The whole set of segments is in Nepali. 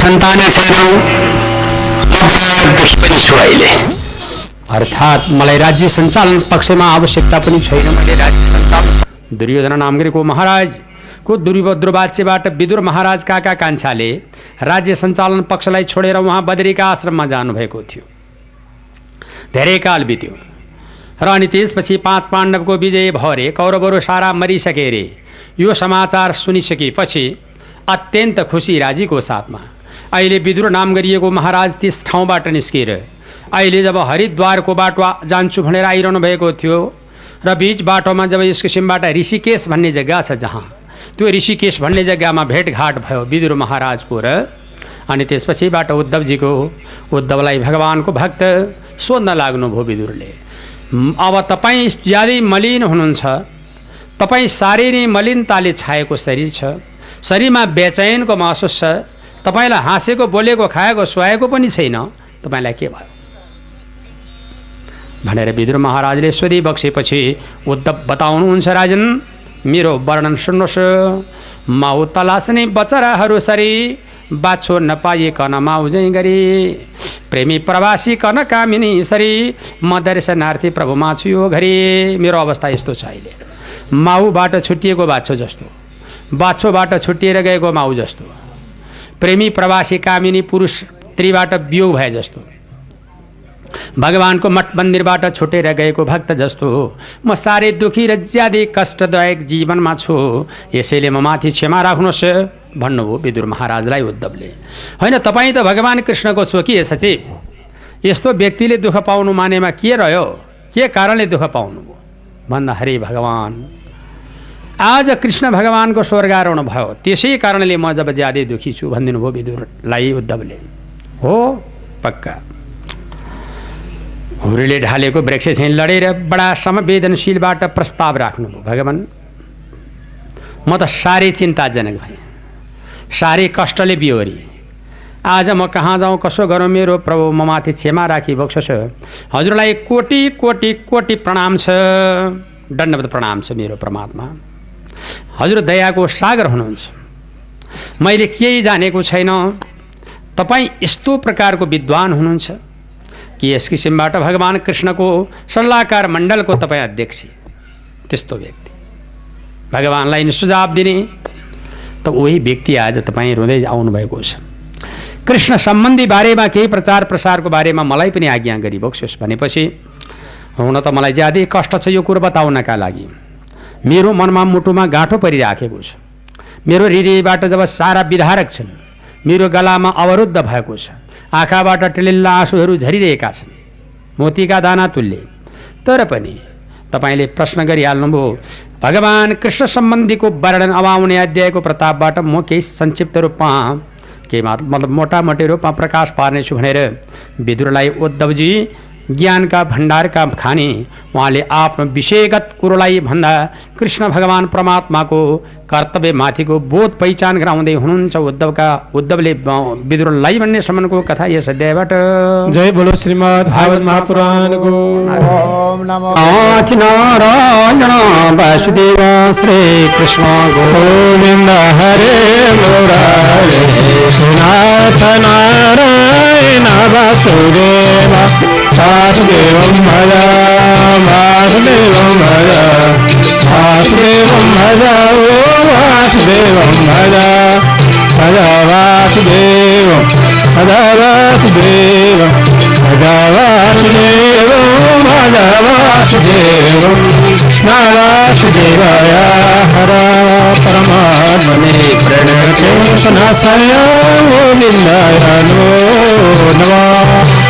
सन्तानै छैनौ पनि छु अहिले। अर्थात् मलाई राज्य सञ्चालन पक्षमा आवश्यकता पनि छैन। मैले राज्य सञ्चालन दुर्योधन नाम गरेको महाराजको दुर्वाच्यबाट विदुर महाराज काका कान्छाले राज्य सञ्चालन पक्षलाई छोडेर उहाँ बद्रीका आश्रममा जानुभएको थियो। धेरै काल बित्यो। र अनि त्यसपछि पाँच पाण्डवको विजय भयो अरे कौरवहरू सारा मरिसके अरे यो समाचार सुनिसकेपछि अत्यन्त खुसी राजीको साथमा। अहिले विदुर नाम गरिएको महाराज त्यस ठाउँबाट निस्किएर अहिले जब हरिद्वारको बाटो जान्छु भनेर आइरहनु भएको थियो र बिच बाटोमा जब यस किसिमबाट ऋषिकेश भन्ने जग्गा छ जहाँ त्यो ऋषिकेश भन्ने जग्गामा भेटघाट भयो विदुर महाराजको र अनि त्यसपछिबाट उद्धवजीको। उद्धवलाई भगवान्को भक्त सोध्न लाग्नुभयो विदुरले अब तपाईँ ज्यादै मलिन हुनुहुन्छ तपाईँ साह्रै नै मलिनताले छाएको शरीर छ शरीरमा बेचैनको महसुस छ। तपाईँलाई हाँसेको बोलेको खाएको सुहाएको पनि छैन। तपाईँलाई के भयो? भनेर विदुर महाराजले सोधी बक्सेपछि उद्धव बताउनुहुन्छ राजन। मेरो वर्णन सुन्नुहोस्। माउ तलास्ने बचराहरू सरी बाछो नपाइकन माउजै गरी। प्रेमी प्रवासी कन कामिनी सरी म दर्शनार्थी प्रभुमा छु यो घरि। मेरो अवस्था यस्तो छ अहिले। माउबाट छुट्टिएको बाछो जस्तो। बाछोबाट छुट्टिएर गएको माउ जस्तो। प्रेमी प्रवासी कामिनी पुरुष स्त्रीबाट वियोग भए जस्तो। भगवान्को मठ मन्दिरबाट छुटेर गएको भक्त जस्तो। हो म साह्रै दुखी र ज्यादै कष्टदायक जीवनमा छु। यसैले म माथि क्षमा राख्नुहोस् भन्नुभयो विदुर महाराजलाई उद्धवले। होइन तपाईँ त भगवान् कृष्णको स्वकीय सचिव। यस्तो व्यक्तिले दुःख पाउनु मानेमा के रह्यो? के कारणले दुःख भन्दा हरे भगवान् आज कृष्ण भगवान्को स्वर्गारोहण भयो। त्यसै कारणले म जब ज्यादै दुःखी छु भनिदिनु भयो विदुरलाई उद्धवले। हो पक्का। हुरीले ढालेको वृक्ष चाहिँ लडेर बडा संवेदनशीलबाट प्रस्ताव राख्नुभयो भगवान्। म त साह्रै चिन्ताजनक भएँ। साह्रै कष्टले बिहोरी। आज म कहाँ जाउँ कसो गरौँ मेरो प्रभु म माथि क्षमा राखी बक्सोस् हजुरलाई कोटि कोटि कोटि प्रणाम छ दण्डवत प्रणाम छ मेरो परमात्मा। हजुर दयाको सागर हुनुहुन्छ। मैले केही जानेको छैन। तपाईँ यस्तो प्रकारको विद्वान हुनुहुन्छ कि यस किसिमबाट भगवान् कृष्णको सल्लाहकार मण्डलको तपाईँ अध्यक्ष? त्यस्तो व्यक्ति। भगवान्लाई नि सुझाव दिने त उही व्यक्ति आज तपाईँ रुँदै आउनुभएको छ। कृष्ण सम्बन्धी बारेमा केही प्रचार प्रसारको बारेमा मलाई पनि आज्ञा गरिबक्सियोस् भनेपछि हुन त मलाई ज्यादै कष्ट छ यो कुरो बताउनका लागि। मेरो मनमा मुटुमा गाँठो परिराखेको छ। मेरो हृदयबाट जब सारा विधारक छन् मेरो गलामा अवरुद्ध भएको छ। आँखाबाट टिलिल्ला आँसुहरू झरिरहेका छन्। मोतीका दाना तुल्य। तर पनि तपाईँले प्रश्न गरिहाल्नुभयो भगवान् कृष्ण सम्बन्धीको वर्णन अब आउने अध्यायको प्रतापबाट म केही संक्षिप्त रूपमा केही मतलब मोटामोटी रूपमा प्रकाश पार्नेछु भनेर विदुरलाई उद्धवजी ज्ञानका भण्डारका खाने उहाँले आफ्नो विषयगत कुरोलाई भन्दा कृष्ण भगवान् परमात्माको कर्तव्यमाथिको बोध पहिचान गराउँदै हुनुहुन्छ उद्धवका उद्धवले विदुरलाई भन्ने सम्मको कथा यस अध्यायबाट। जय बोलो श्रीमद् भागवत महापुराणको ओम नमो आथि नारायण वासुदेव श्री कृष्ण गोविन्द हरे मुरारे नाथ नारायण वासुदेव। वासुदेवं भज वासुदेवं भज वासुदेवं भज ओ वासुदेवं भज भज वासुदेवं भज वासुदेवं भज वासुदेवं भज वासुदेवं कृष्ण वासुदेवाय हर परमात्मने प्रणते सनासय गोविन्दाय नो नमः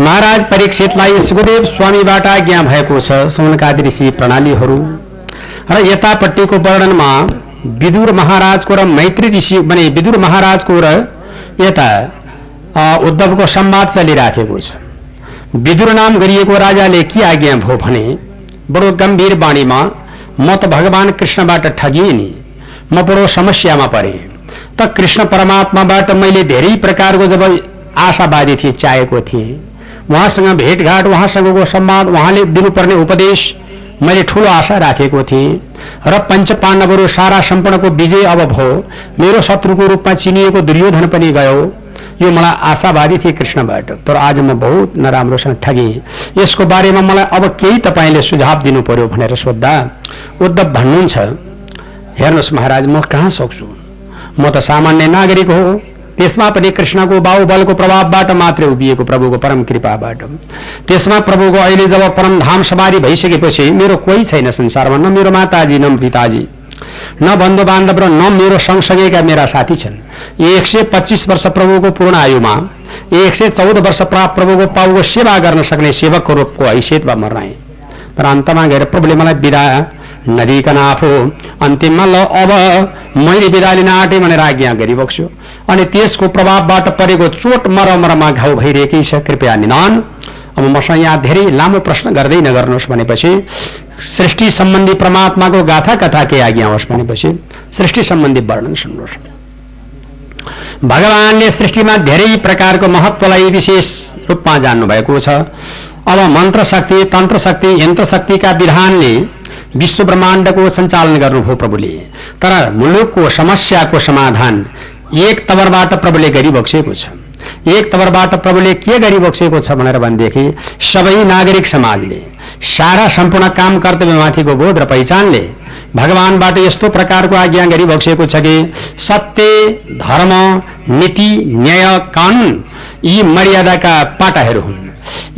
महाराज परीक्षितलाई सुखदेव स्वामीबाट आज्ञा भएको छ। सौनकादि ऋषि प्रणालीहरू र यतापट्टिको वर्णनमा विदुर महाराजको र मैत्री ऋषि भने विदुर महाराजको र यता उद्धवको संवाद चलिराखेको छ। विदुर नाम गरिएको राजाले के आज्ञा भयो भने बडो गम्भीर बाणीमा म त भगवान् कृष्णबाट ठगिएँ नि म बडो समस्यामा परेँ। त कृष्ण परमात्माबाट मैले धेरै प्रकारको जब आशावादी थिएँ चाहेको थिएँ। उहाँसँग भेटघाट उहाँसँगको संवाद उहाँले दिनुपर्ने उपदेश मैले ठुलो आशा राखेको थिएँ। र पञ्च पाण्डवहरू सारा सम्पूर्णको विजय अब भयो। मेरो शत्रुको रूपमा चिनिएको दुर्योधन पनि गयो। यो मलाई आशावादी थिए कृष्णबाट। तर आज म बहुत नराम्रोसँग ठगेँ। यसको बारेमा मलाई अब केही तपाईँले सुझाव दिनु पर्यो भनेर सोद्धा उद्धव भन्नुहुन्छ। हेर्नुहोस् महाराज म कहाँ सक्छु? म त सामान्य नागरिक हो। त्यसमा पनि कृष्णको बाहुबलको प्रभावबाट मात्रै उभिएको प्रभुको परम कृपाबाट त्यसमा प्रभुको अहिले जब परम धाम सवारी भइसकेपछि मेरो कोही छैन संसारमा न मेरो माताजी न पिताजी न बन्धु बान्धव र न मेरो सँगसँगैका मेरा साथी छन्। एक सय पच्चिस वर्ष प्रभुको पूर्ण आयुमा एक सय चौध वर्ष प्रभुको पाउको सेवा गर्न सक्ने सेवकको रूपको हैसियतमा म रहेँ तर अन्तमा गएर प्रभुले मलाई विदा नदिकन आफू अन्तिममा ल अब मैले विदा लिन आँटेँ भनेर आज्ञा गरिबक्स्यो। अनि त्यसको प्रभावबाट परेको चोट मरमरमा घाउ भइरहेकै छ। कृपया निदान। अब मसँग यहाँ धेरै लामो प्रश्न गर्दै नगर्नुहोस् भनेपछि सृष्टि सम्बन्धी परमात्माको गाथा कथा के आज्ञा होस् भनेपछि सृष्टि सम्बन्धी वर्णन सुन्नुहोस्। भगवानले सृष्टिमा धेरै प्रकारको महत्वलाई विशेष रूपमा जान्नुभएको छ। अब मन्त्र शक्ति तन्त्र शक्ति यन्त्र शक्तिका विधानले विश्व ब्रह्माण्डको सञ्चालन गर्नुभयो प्रभुले। तर मुलुकको समस्याको समाधान एक तवरबाट प्रभुले गरिबक्सेको छ। एक तवरबाट प्रभुले के गरिबक्सेको छ भनेर भनेदेखि सबै नागरिक समाजले सारा सम्पूर्ण काम कर्तव्यमाथिको बोध र पहिचानले भगवानबाट यस्तो प्रकारको आज्ञा गरिबक्सेको छ कि सत्य धर्म नीति न्याय कानुन यी मर्यादाका पाटाहरू हुन्।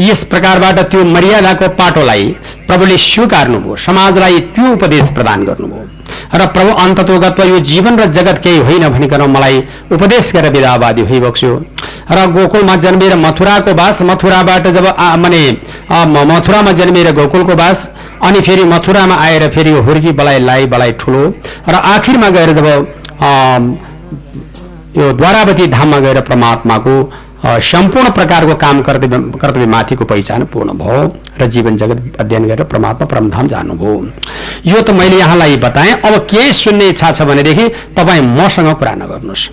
यस प्रकारबाट त्यो मर्यादाको पाटोलाई प्रभुले स्वीकार्नुभयो समाजलाई त्यो उपदेश प्रदान गर्नुभयो। र प्रभु अन्तत्वगत्व यो जीवन र जगत केही होइन भनिकन मलाई उपदेश गरेर विधावादी भइबक्स्यो र गोकुलमा जन्मेर मथुराको बास मथुराबाट जब माने मथुरामा जन्मेर गोकुलको बास अनि फेरि मथुरामा आएर फेरि यो हुर्की बलाई लाई बलाई ठुलो र आखिरमा गएर जब यो द्वारावती धाममा गएर परमात्माको सम्पूर्ण प्रकारको काम कर्तव्य कर्तव्यमाथिको पहिचान पूर्ण भयो। र जीवन जगत अध्ययन गरेर परमात्मा परमधाम जानुभयो। यो त मैले यहाँलाई बताएँ अब के सुन्ने इच्छा छ भनेदेखि तपाईँ मसँग कुरा नगर्नुहोस्।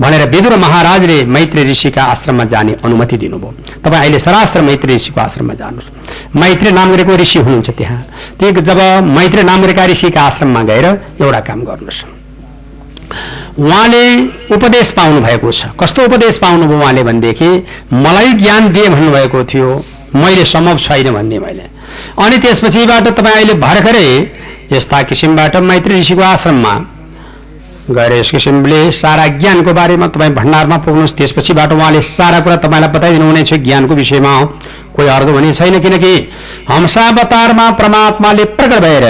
भनेर विदुर महाराजले मैत्री ऋषिका आश्रममा जाने अनुमति दिनुभयो। तपाईँ अहिले सरास्त्र मैत्री ऋषिको आश्रममा जानुहोस्। मैत्री नाम गरेको ऋषि हुनुहुन्छ त्यहाँ। त्यो जब मैत्री नाम गरेका ऋषिका आश्रममा गएर एउटा काम गर्नुहोस्। उहाँले उपदेश पाउनु भएको छ। कस्तो उपदेश पाउनुभयो उहाँले भनेदेखि मलाई ज्ञान दिए भन्नुभएको थियो। मैले सम्भव छैन भन्ने मैले। अनि त्यसपछिबाट तपाईँ अहिले भर्खरै यस्ता किसिमबाट मैत्री ऋषिको आश्रममा गएर यस किसिमले सारा ज्ञानको बारेमा तपाईँ भण्डारमा पुग्नुहोस्। त्यसपछिबाट उहाँले सारा कुरा तपाईँलाई बताइदिनु हुनेछ ज्ञानको विषयमा कोही अर्थ भने छैन। किनकि हंसावतारमा परमात्माले प्रकट भएर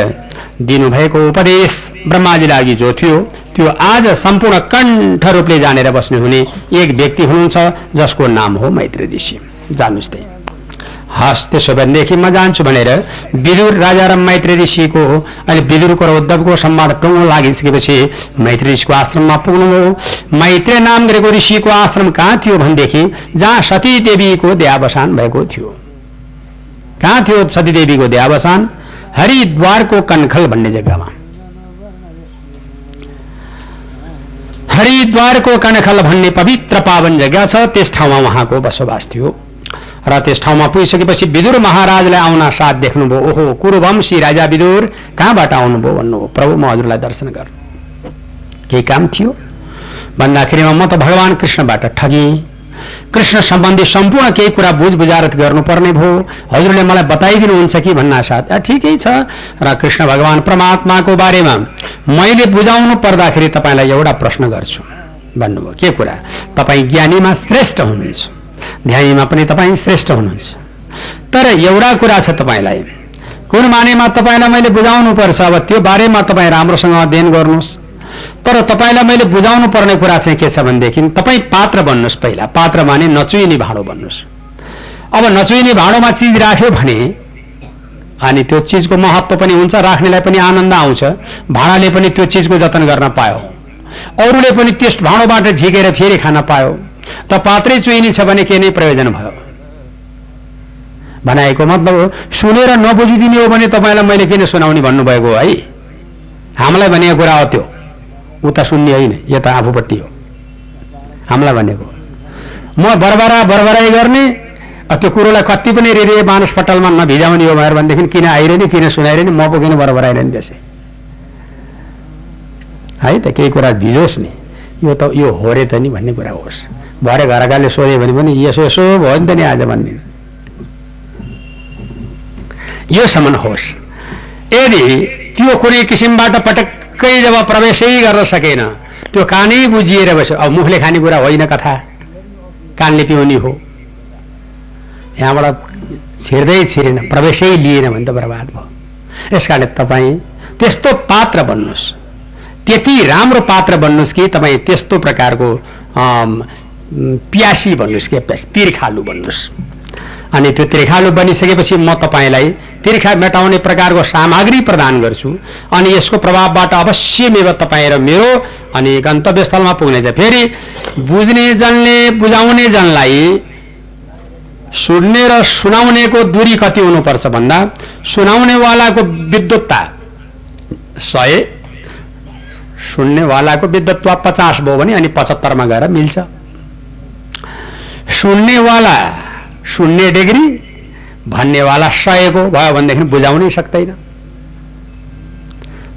दिनुभएको उपदेश ब्रह्माजी लागि जो थियो त्यो आज सम्पूर्ण कण्ठ रूपले जानेर बस्ने हुने एक व्यक्ति हुनुहुन्छ जसको नाम हो मैत्री ऋषि। जान्नुहोस् त्यही। हस् त्यसो भनेदेखि म जान्छु भनेर विदुर राजा र मैत्री ऋषिको अहिले विदुरको र उद्धवको संवाद टुङ्गो लागिसकेपछि मैत्री ऋषिको आश्रममा पुग्नुभयो मैत्री नाम गरेको ऋषिको आश्रम कहाँ थियो भनेदेखि जहाँ सती देवीको देहावसान भएको थियो। कहाँ थियो सती देवीको देहावसान? हरिद्वारको कनखल भन्ने जग्गामा। हरिद्वारको कनखल भन्ने पवित्र पावन जग्गा छ त्यस ठाउँमा उहाँको बसोबास थियो। र त्यस ठाउँमा पुगिसकेपछि विदुर महाराजलाई आउन साथ देख्नुभयो। ओहो कुरुवंशी राजा विदुर कहाँबाट आउनुभयो भन्नुभयो? प्रभु म हजुरलाई दर्शन गर। केही काम थियो? भन्दाखेरिमा म त भगवान् कृष्णबाट ठगेँ। कृष्ण सम्बन्धी सम्पूर्ण केही कुरा बुझ बुझारत गर्नुपर्ने भयो। हजुरले मलाई बताइदिनुहुन्छ कि भन्ना साथ "आ, ठिकै छ। र कृष्ण भगवान् परमात्माको बारेमा मैले बुझाउनु पर्दाखेरि तपाईँलाई एउटा प्रश्न गर्छु। भन्नुभयो। के कुरा? तपाईँ ज्ञानीमा श्रेष्ठ हुनुहुन्छ। ध्यानीमा पनि तपाईँ श्रेष्ठ हुनुहुन्छ। तर एउटा कुरा छ तपाईँलाई। कुन मानेमा तपाईँलाई मैले बुझाउनु पर्छ अब त्यो बारेमा तपाईँ राम्रोसँग अध्ययन गर्नुहोस्। तर तपाईँलाई मैले बुझाउनु पर्ने कुरा चाहिँ के छ भनेदेखि तपाईँ पात्र बन्नुहोस् पहिला। पात्र माने नचुइने भाँडो बन्नुहोस्। अब नचुइने भाँडोमा चिज राख्यो भने अनि त्यो चिजको महत्त्व पनि हुन्छ राख्नेलाई पनि आनन्द आउँछ। भाँडाले पनि त्यो चिजको जतन गर्न पायो। अरूले पनि त्यस भाँडोबाट झिकेर फेरि खान पायो। त पात्रै चुइने छ भने के नै प्रयोजन भयो। भनाएको मतलब हो, सुनेर नबुझिदिने हो भने तपाईँलाई मैले किन सुनाउने भन्नुभएको हो है? हामीलाई भनेको कुरा हो त्यो। उता सुन्ने होइन यता आफूपट्टि हो। हामीलाई भनेको म बरबरा बरबराई गर्ने त्यो कुरोलाई कति पनि रेडियो मानस पटलमा नभिजाउने हो भएर भनेदेखि किन आइरहने किन सुनाइरहने म पो किन बराबर आइरहने त्यसै? है त केही कुरा भिजोस् नि। यो त यो हो रे त नि भन्ने कुरा होस्। भरे घरकाले सोध्यो भने पनि यसो यसो भयो नि त नि आज भनिदिनु योसम्म होस्। यदि त्यो कुनै किसिमबाट पटक्कै जब प्रवेशै गर्न सकेन त्यो कानै बुझिएर बस्यो। अब मुखले खाने कुरा होइन कथा। कानले पिउने हो। यहाँबाट छिर्दै छिरेन प्रवेशै लिएन भने त बर्बाद भयो। यस कारणले तपाईँ त्यस्तो पात्र बन्नुहोस्। त्यति राम्रो पात्र बन्नुहोस् कि तपाईँ त्यस्तो प्रकारको प्यासी बन्नुहोस् कि प्यास तिर्खालु बन्नुहोस् अनि त्यो तिर्खालु बनिसकेपछि म तपाईँलाई तिर्खा मेटाउने प्रकारको सामग्री प्रदान गर्छु। अनि यसको प्रभावबाट अवश्यमेव तपाईँ र मेरो अनि गन्तव्यस्थलमा पुग्नेछ। फेरि बुझ्ने जनले बुझाउने जनलाई सुन्ने र सुनाउनेको दूरी कति हुनुपर्छ भन्दा सुनाउनेवालाको विद्वत्ता सय सुन्नेवालाको विद्वत्व पचास भयो भने अनि पचहत्तरमा गएर मिल्छ। सुन्नेवाला शून्य डिग्री भन्नेवाला सयको भयो भनेदेखि बुझाउनै सक्दैन।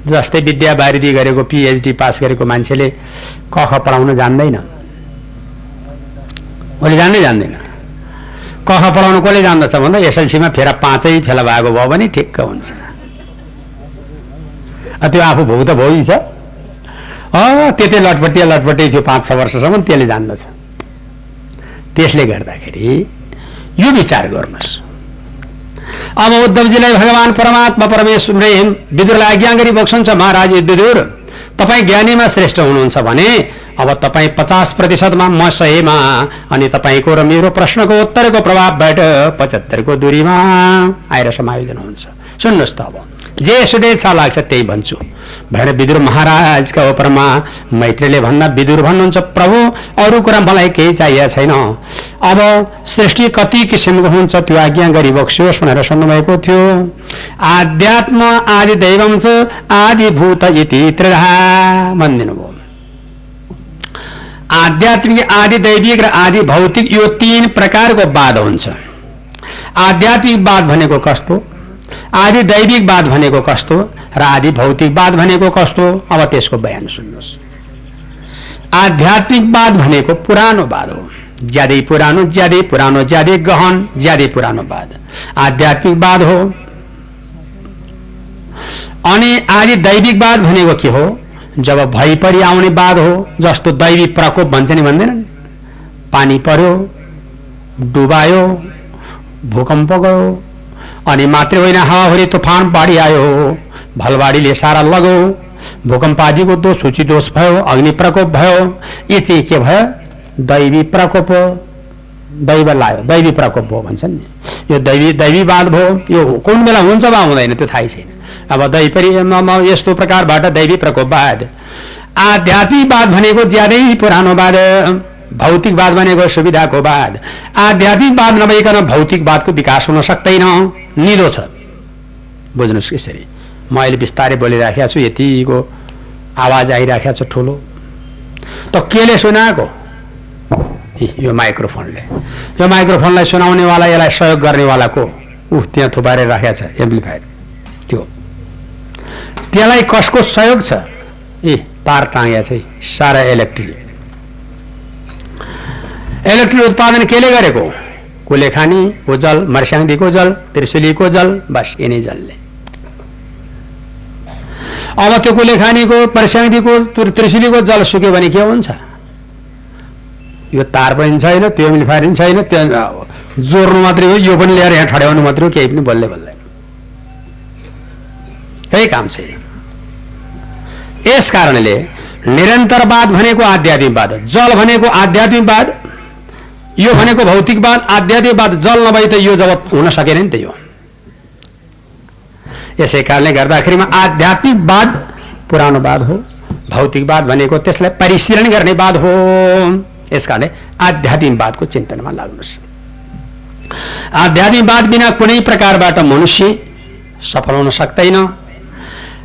जस्तै विद्या गरेको पिएचडी पास गरेको मान्छेले क ख पढाउन जान्दैन। उसले जान्दै जान्दैन। क ख पढाउनु कसले जान्दछ भन्दा एसएलसीमा फेर पाँचै फेला भएको भयो भने ठिक्क हुन्छ। त्यो आफू भोग त भोगी छ। अँ त्यतै लटपटिया लटपटी थियो पाँच छ वर्षसम्म त्यसले जान्दछ। त्यसले गर्दाखेरि यो विचार गर्नुहोस्। अब उद्धवजीलाई भगवान् परमात्मा परमेश्वरले विदुरलाई आज्ञा गरी बक्सन्छ महाराज विदुर तपाईँ ज्ञानीमा श्रेष्ठ हुनुहुन्छ भने अब तपाईँ पचास प्रतिशतमा म सयमा अनि तपाईँको र मेरो प्रश्नको उत्तरको प्रभावबाट पचहत्तरको दूरीमा आएर समायोजन हुन्छ। सुन्नुहोस् त अब। जे सुडे छ लाग्छ त्यही भन्छु। भनेर विदुर महाराजका उपरमा मैत्रीले भन्दा विदुर भन्नुहुन्छ प्रभु अरू कुरा मलाई केही चाहिएको छैन। अब सृष्टि कति किसिमको हुन्छ त्यो आज्ञा गरी भनेर सुन्नुभएको थियो। आध्यात्म आदि दैवम च आदि भूत इति त्रिधा भनिदिनु भयो आध्यात्मिक आदि दैविक र आदि भौतिक यो तीन प्रकारको वाद हुन्छ। आध्यात्मिकवाद भनेको कस्तो? आदि दैविकवाद भनेको कस्तो र आदि भौतिकवाद भनेको कस्तो? अब त्यसको बयान सुन्नुहोस्। आध्यात्मिकवाद भनेको पुरानो वाद हो। ज्यादै पुरानो ज्यादै पुरानो ज्यादै गहन ज्यादै पुरानो वाद आध्यात्मिकवाद हो। अनि आदि दैविकवाद भनेको के हो? जब भइपरि आउने वाद हो जस्तो दैवी प्रकोप भन्छ नि भन्दैनन् पानी पर्यो डुबायो भूकम्प गयो अनि मात्रै होइन हावाहुरी तुफान बाढी आयो। भलबाढीले सारा लगो। भूकम्प आदिको दोष सूची दोष भयो अग्नि प्रकोप भयो यो चाहिँ के भयो दैवी प्रकोप हो दैव लायो। दैवी प्रकोप हो भन्छन् नि। यो दैवी दैवीवाद भयो। यो कुन बेला हुन्छ वा हुँदैन त्यो थाहै छैन। अब दैपरि यस्तो प्रकारबाट दैवी प्रकोपवाद आध्यात्मिकवाद भनेको ज्यादै पुरानो वाद भौतिकवाद भनेको सुविधाको वाद आध्यात्मिकवाद नभइकन भौतिकवादको विकास हुन सक्दैन। निलो छ। बुझ्नुहोस् यसरी। म अहिले बिस्तारै बोलिराखेको छु यतिको आवाज आइराखेको छ ठुलो। त केले सुनाएको? यो माइक्रोफोनले। यो माइक्रोफोनलाई सुनाउनेवाला यसलाई सहयोग गर्नेवाला को? ऊ त्यहाँ थुपारेर राखेको छ एम्प्लिफायर। त्यो। त्यसलाई कसको सहयोग छ? ए तार टाँग्या छ है, सारा इलेक्ट्रिक इलेक्ट्रिक उत्पादन केले गरेको? कुलेखानीको जल मर्स्याङदीको जल त्रिशुलीको जल बस यिनै जलले अब त्यो कुलेखानीको मर्स्याङदीको त्रि- त्रिशुलीको जल सुक्यो भने के हुन्छ यो तार पनि छैन त्यो पनि छैन त्यो जोड्नु मात्रै हो यो पनि ल्याएर यहाँ ठड्याउनु मात्रै हो केही पनि बल्लै बल्लै केही काम छैन यस कारणले निरन्तरवाद भनेको आध्यात्मिकवाद जल भनेको आध्यात्मिकवाद यो भनेको भौतिकवाद आध्यात्मिकवाद जल नभए त यो जब हुन सकेन नि त यो। यसै कारणले गर्दाखेरिमा आध्यात्मिकवाद पुरानो वाद हो भौतिकवाद भनेको त्यसलाई परिशीलन गर्ने वाद हो। यस कारणले आध्यात्मिकवादको चिन्तनमा लाग्नुहोस्। आध्यात्मिकवाद बिना कुनै प्रकारबाट मनुष्य सफल हुन सक्दैन।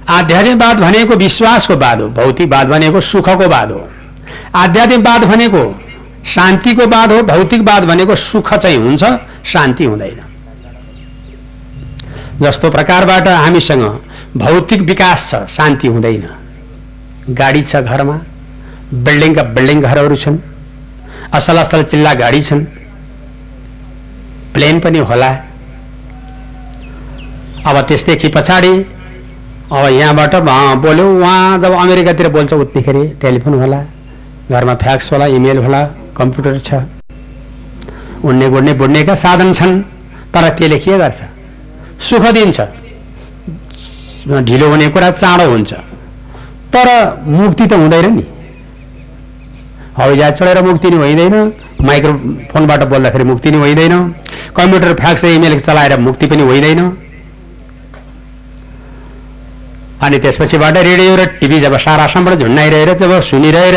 आध्यात्मिकवाद भनेको विश्वासको वाद हो भौतिकवाद भनेको सुखको वाद हो। आध्यात्मिकवाद भनेको शान्तिको वाद हो भौतिकवाद भनेको सुख चाहिँ हुन्छ शान्ति हुँदैन। जस्तो प्रकारबाट हामीसँग भौतिक विकास छ शान्ति हुँदैन। गाडी छ घरमा बिल्डिङका बिल्डिङ घरहरू छन् असल असल चिल्ला गाडी छन् प्लेन पनि होला। अब त्यसदेखि पछाडि अब यहाँबाट बोल्यो उहाँ जब अमेरिकातिर बोल्छ उतिखेर टेलिफोन होला घरमा फ्याक्स होला इमेल होला कम्प्युटर छ। उड्ने गुड्ने बुड्नेका साधन छन् तर त्यसले के गर्छ? सुख दिन्छ। ढिलो हुने कुरा चाँडो हुन्छ। तर मुक्ति त हुँदैन नि। हवाईजहाज चढेर मुक्ति नि भइँदैन। माइक्रोफोनबाट बोल्दाखेरि मुक्ति नि भइँदैन। कम्प्युटर फ्याक्स इमेल चलाएर मुक्ति पनि होइँदैन अनि त्यसपछिबाट रेडियो र टिभी जब सारासम्मबाट झुन्डाइरहेर जब सुनिरहेर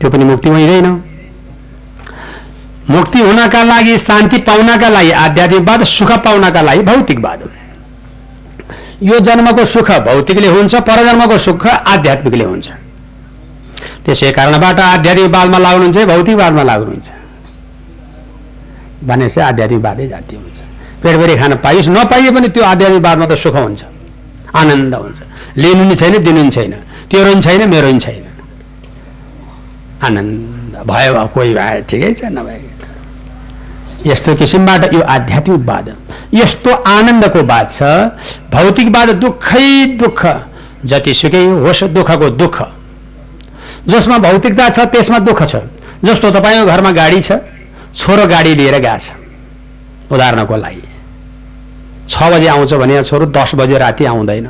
त्यो पनि मुक्ति हुँदैन मुक्ति हुनका लागि शान्ति पाउनका लागि आध्यात्मिकवाद सुख पाउनका लागि भौतिकवाद यो जन्मको सुख भौतिकले हुन्छ परजन्मको सुख आध्यात्मिकले हुन्छ। त्यसै कारणबाट आध्यात्मिकवादमा लाग्नुहुन्छ भौतिकवादमा लाग्नुहुन्छ भनेपछि आध्यात्मिकवादै जाति हुन्छ। पेटभरि खान पाइयोस् नपाइए पनि त्यो आध्यात्मिकवादमा त सुख हुन्छ। आनन्द हुन्छ। लिनु नि छैन दिनु नि छैन। तेरो नि छैन मेरो नि छैन। आनन्द भयो भयो कोही भए ठिकै छ नभए यस्तो किसिमबाट यो आध्यात्मिकवाद यस्तो आनन्दको बात छ भौतिकवाद दुःखै दुःख जतिसुकै होस् दुःखको दुःख। जसमा भौतिकता छ त्यसमा दुःख छ। जस्तो तपाईँको घरमा गाडी छ छोरो गाडी लिएर गएको छ। उदाहरणको लागि छ बजे आउँछ भने छोरो दस बजे राति आउँदैन।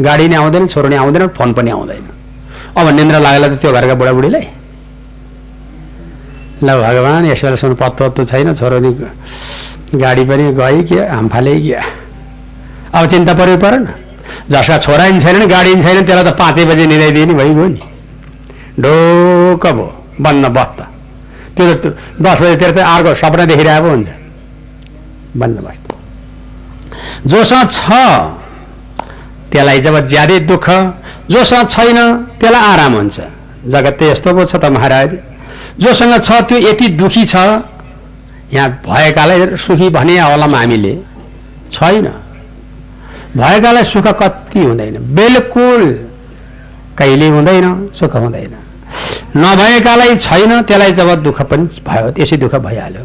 गाडी नै आउँदैन छोरो नै आउँदैन फोन पनि आउँदैन। अब निन्द्रा लागेला त त्यो घरका बुढाबुढीलाई ल भगवान् यस बेलासम्म पत्तो छैन छोरो नि गाडी पनि गयो कि हामफाले कि? अब चिन्ता पऱ्यो परेन। जसका छोरा नि छैनन् गाडी नि छैन त्यसलाई त पाँचै बजे निदाइदिए नि भइगयो नि। ढोक भयो बन्न बस्त त्यो त दस बजीतिर त अर्को सपना देखिरहेको हुन्छ। बन्न बस्त जोसँग छ त्यसलाई जब ज्यादै दुःख जोसँग छैन त्यसलाई आराम हुन्छ। जगत त यस्तो पो छ त महाराज। जोसँग छ त्यो यति दुखी छ। यहाँ भएकालाई सुखी भने होलाम हामीले छैन। भएकालाई सुख कति हुँदैन। बिल्कुल कहिले हुँदैन सुख हुँदैन। नभएकालाई छैन त्यसलाई जब दुःख पनि भयो त्यसै दुःख भइहाल्यो।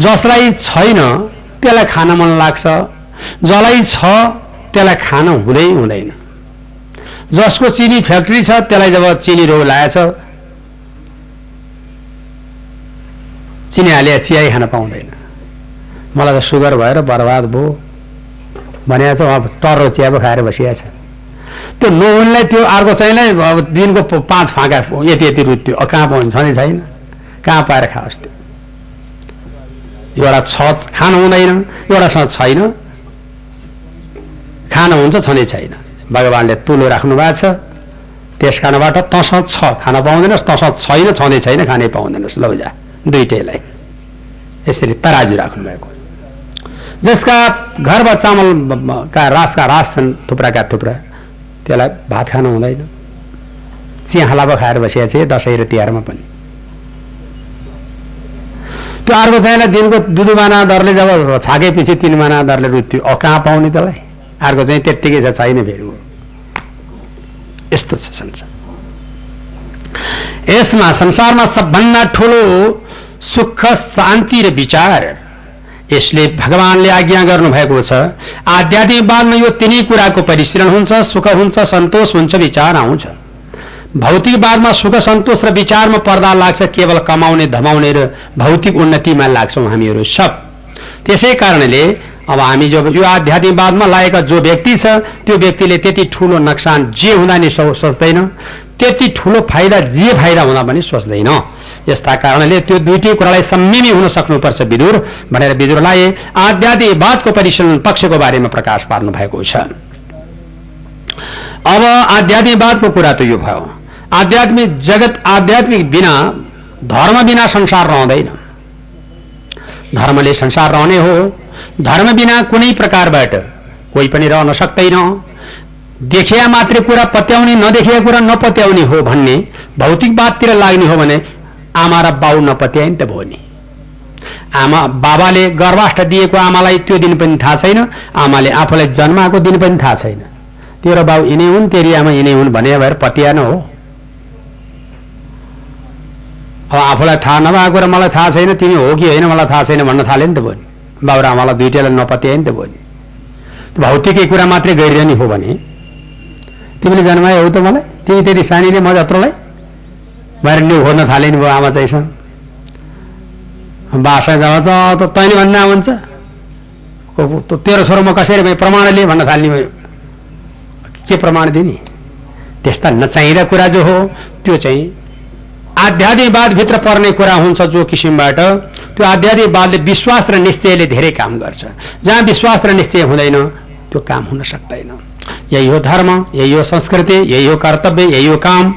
जसलाई छैन त्यसलाई खान मन लाग्छ। जसलाई छ त्यसलाई खान हुँदै हुँदैन। जसको चिनी फ्याक्ट्री छ त्यसलाई जब चिनी रोग लागेछ चिनी हालेर चिया खान पाउँदैन। मलाई त सुगर भएर बर्बाद भयो। भनेको छ उहाँ टर्रो चिया पो खाएर बसिएको छ त्यो नहुनेलाई त्यो अर्को चाहिँलाई अब दिनको पाँच फाँका यति यति रुत्यो कहाँ पाउँछ नै छैन। कहाँ पाएर खाओस् त्यो? एउटा छ खानु हुँदैन एउटासँग छैन। खान हुन्छ छँदै छैन। भगवान्ले तुलो राख्नु भएको छ। त्यस कारणबाट तसँग छ। खान पाउँदैनस् तसँग छैन छँदै छैन खानै पाउँदैनस्। लौ जा दुइटैलाई यसरी तराजु राख्नु भएको जसका घरमा चामल ब- ब- का रासका रास छन् थुप्राका थुप्रा त्यसलाई भात खानु हुँदैन। चिया हालाबा खाएर बसिएको छ दसैँ र तिहारमा पनि। त्यो अर्को चाहिँलाई दिनको दुई दुई माना दरले जब छाकेपछि तिन माना दरले रुत्यो अ कहाँ पाउने त्यसलाई? अर्को चाहिँ त्यत्तिकै छ छैन फेरि। यस्तो छ संसार यसमा संसारमा सबभन्दा ठुलो सुख शान्ति र विचार यसले भगवान्ले आज्ञा गर्नुभएको छ आध्यात्मिकवादमा यो तिनै कुराको परिशीलन हुन्छ सुख हुन्छ सन्तोष हुन्छ विचार आउँछ भौतिकवादमा सुख सन्तोष र विचारमा पर्दा लाग्छ केवल कमाउने धमाउने र भौतिक उन्नतिमा लाग्छौँ हामीहरू सब त्यसै कारणले अब हामी जो यो आध्यात्मिकवादमा लागेका जो व्यक्ति छ त्यो व्यक्तिले त्यति ठुलो नोक्सान जे हुँदा नि सोच्दैन त्यति ठुलो फाइदा जे फाइदा हुँदा पनि सोच्दैन। यस्ता कारणले त्यो दुइटै कुरालाई संयमी हुन सक्नुपर्छ विदुर भनेर विदुरलाई आध्यात्मिकवादको परिशीलन पक्षको बारेमा प्रकाश पार्नु भएको छ। अब आध्यात्मिकवादको कुरा त यो भयो। आध्यात्मिक जगत आध्यात्मिक बिना धर्म बिना संसार रहँदैन। धर्मले संसार रहने हो धर्म बिना कुनै प्रकारबाट कोही पनि रहन सक्दैन। देखिया मात्रै कुरा पत्याउने नदेखिया कुरा नपत्याउने हो भन्ने भौतिकवादतिर लाग्ने हो भने आमा र बाउ नपत्याए नि त भयो नि आमा बाबाले गर्भाष्ट दिएको आमालाई त्यो दिन पनि थाहा छैन आमाले आफूलाई जन्माएको दिन पनि थाहा छैन। तेरो बाउ यिनै हुन् तेरी आमा यिनै हुन् भने भएर पतिया न हो। अब आफूलाई थाहा नभएको र मलाई थाहा छैन तिमी हो कि होइन मलाई थाहा छैन भन्न थाल्यो नि त भयो आमालाई दुइटैलाई नपत्यायो नि त नि भौतिकै कुरा मात्रै गरिरहने हो भने तिमीले जन्मायो हो त मलाई? तिमी त्यति सानीले म जत्रोलाई? बाहिर न्यु खोज्न थाले नि भयो आमा चाहिँसँग। बासा जाँदा त तैँले भन्दा हुन्छ तेरो छोरो म कसरी भयो प्रमाणले भन्न थाल्ने भयो। के प्रमाण दिने? त्यस्ता नचाहिँदा कुरा जो हो त्यो चाहिँ आध्यात्मिकवादभित्र पर्ने कुरा हुन्छ जो किसिमबाट त्यो आध्यात्मिकवादले विश्वास र निश्चयले धेरै काम गर्छ जहाँ विश्वास र निश्चय हुँदैन त्यो काम हुन सक्दैन यही हो धर्म यही हो संस्कृति यही हो कर्तव्य यही हो काम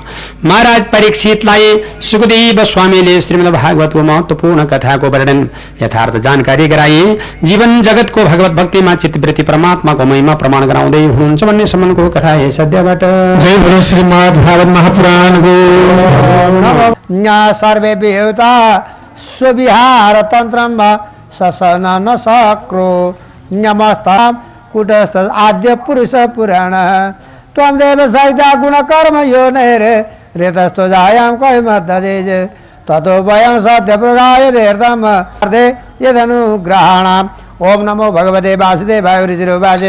महाराज परीक्षितलाई सुखदेव स्वामीले श्रीमद् भागवतको महत्त्वपूर्ण कथाको वर्णन यथार्थ जानकारी गराए जीवन जगतको भगवत भक्तिमा चित्तवृत्ति परमात्माको महिमा प्रमाण गराउँदै हुनुहुन्छ भन्ने सम्बन्धको कथा हे सद्यबाट जय श्रीमद् महापुराणको सर्वे विहुता सुविहार तन्त्रम ससन न सक्रो नमस्ता कुटस्थ आद्य पुरुष पुराण। त्वं देव सहिता गुणकर्म यो नैरे रेतस्तो जायां कै मध्यदेज ततो वयं सत्य प्रगाय देर्दम अर्धे यदनुग्रहाणाम्। ओम नमो भगवते वासुदेवाय ऋषिरुवाच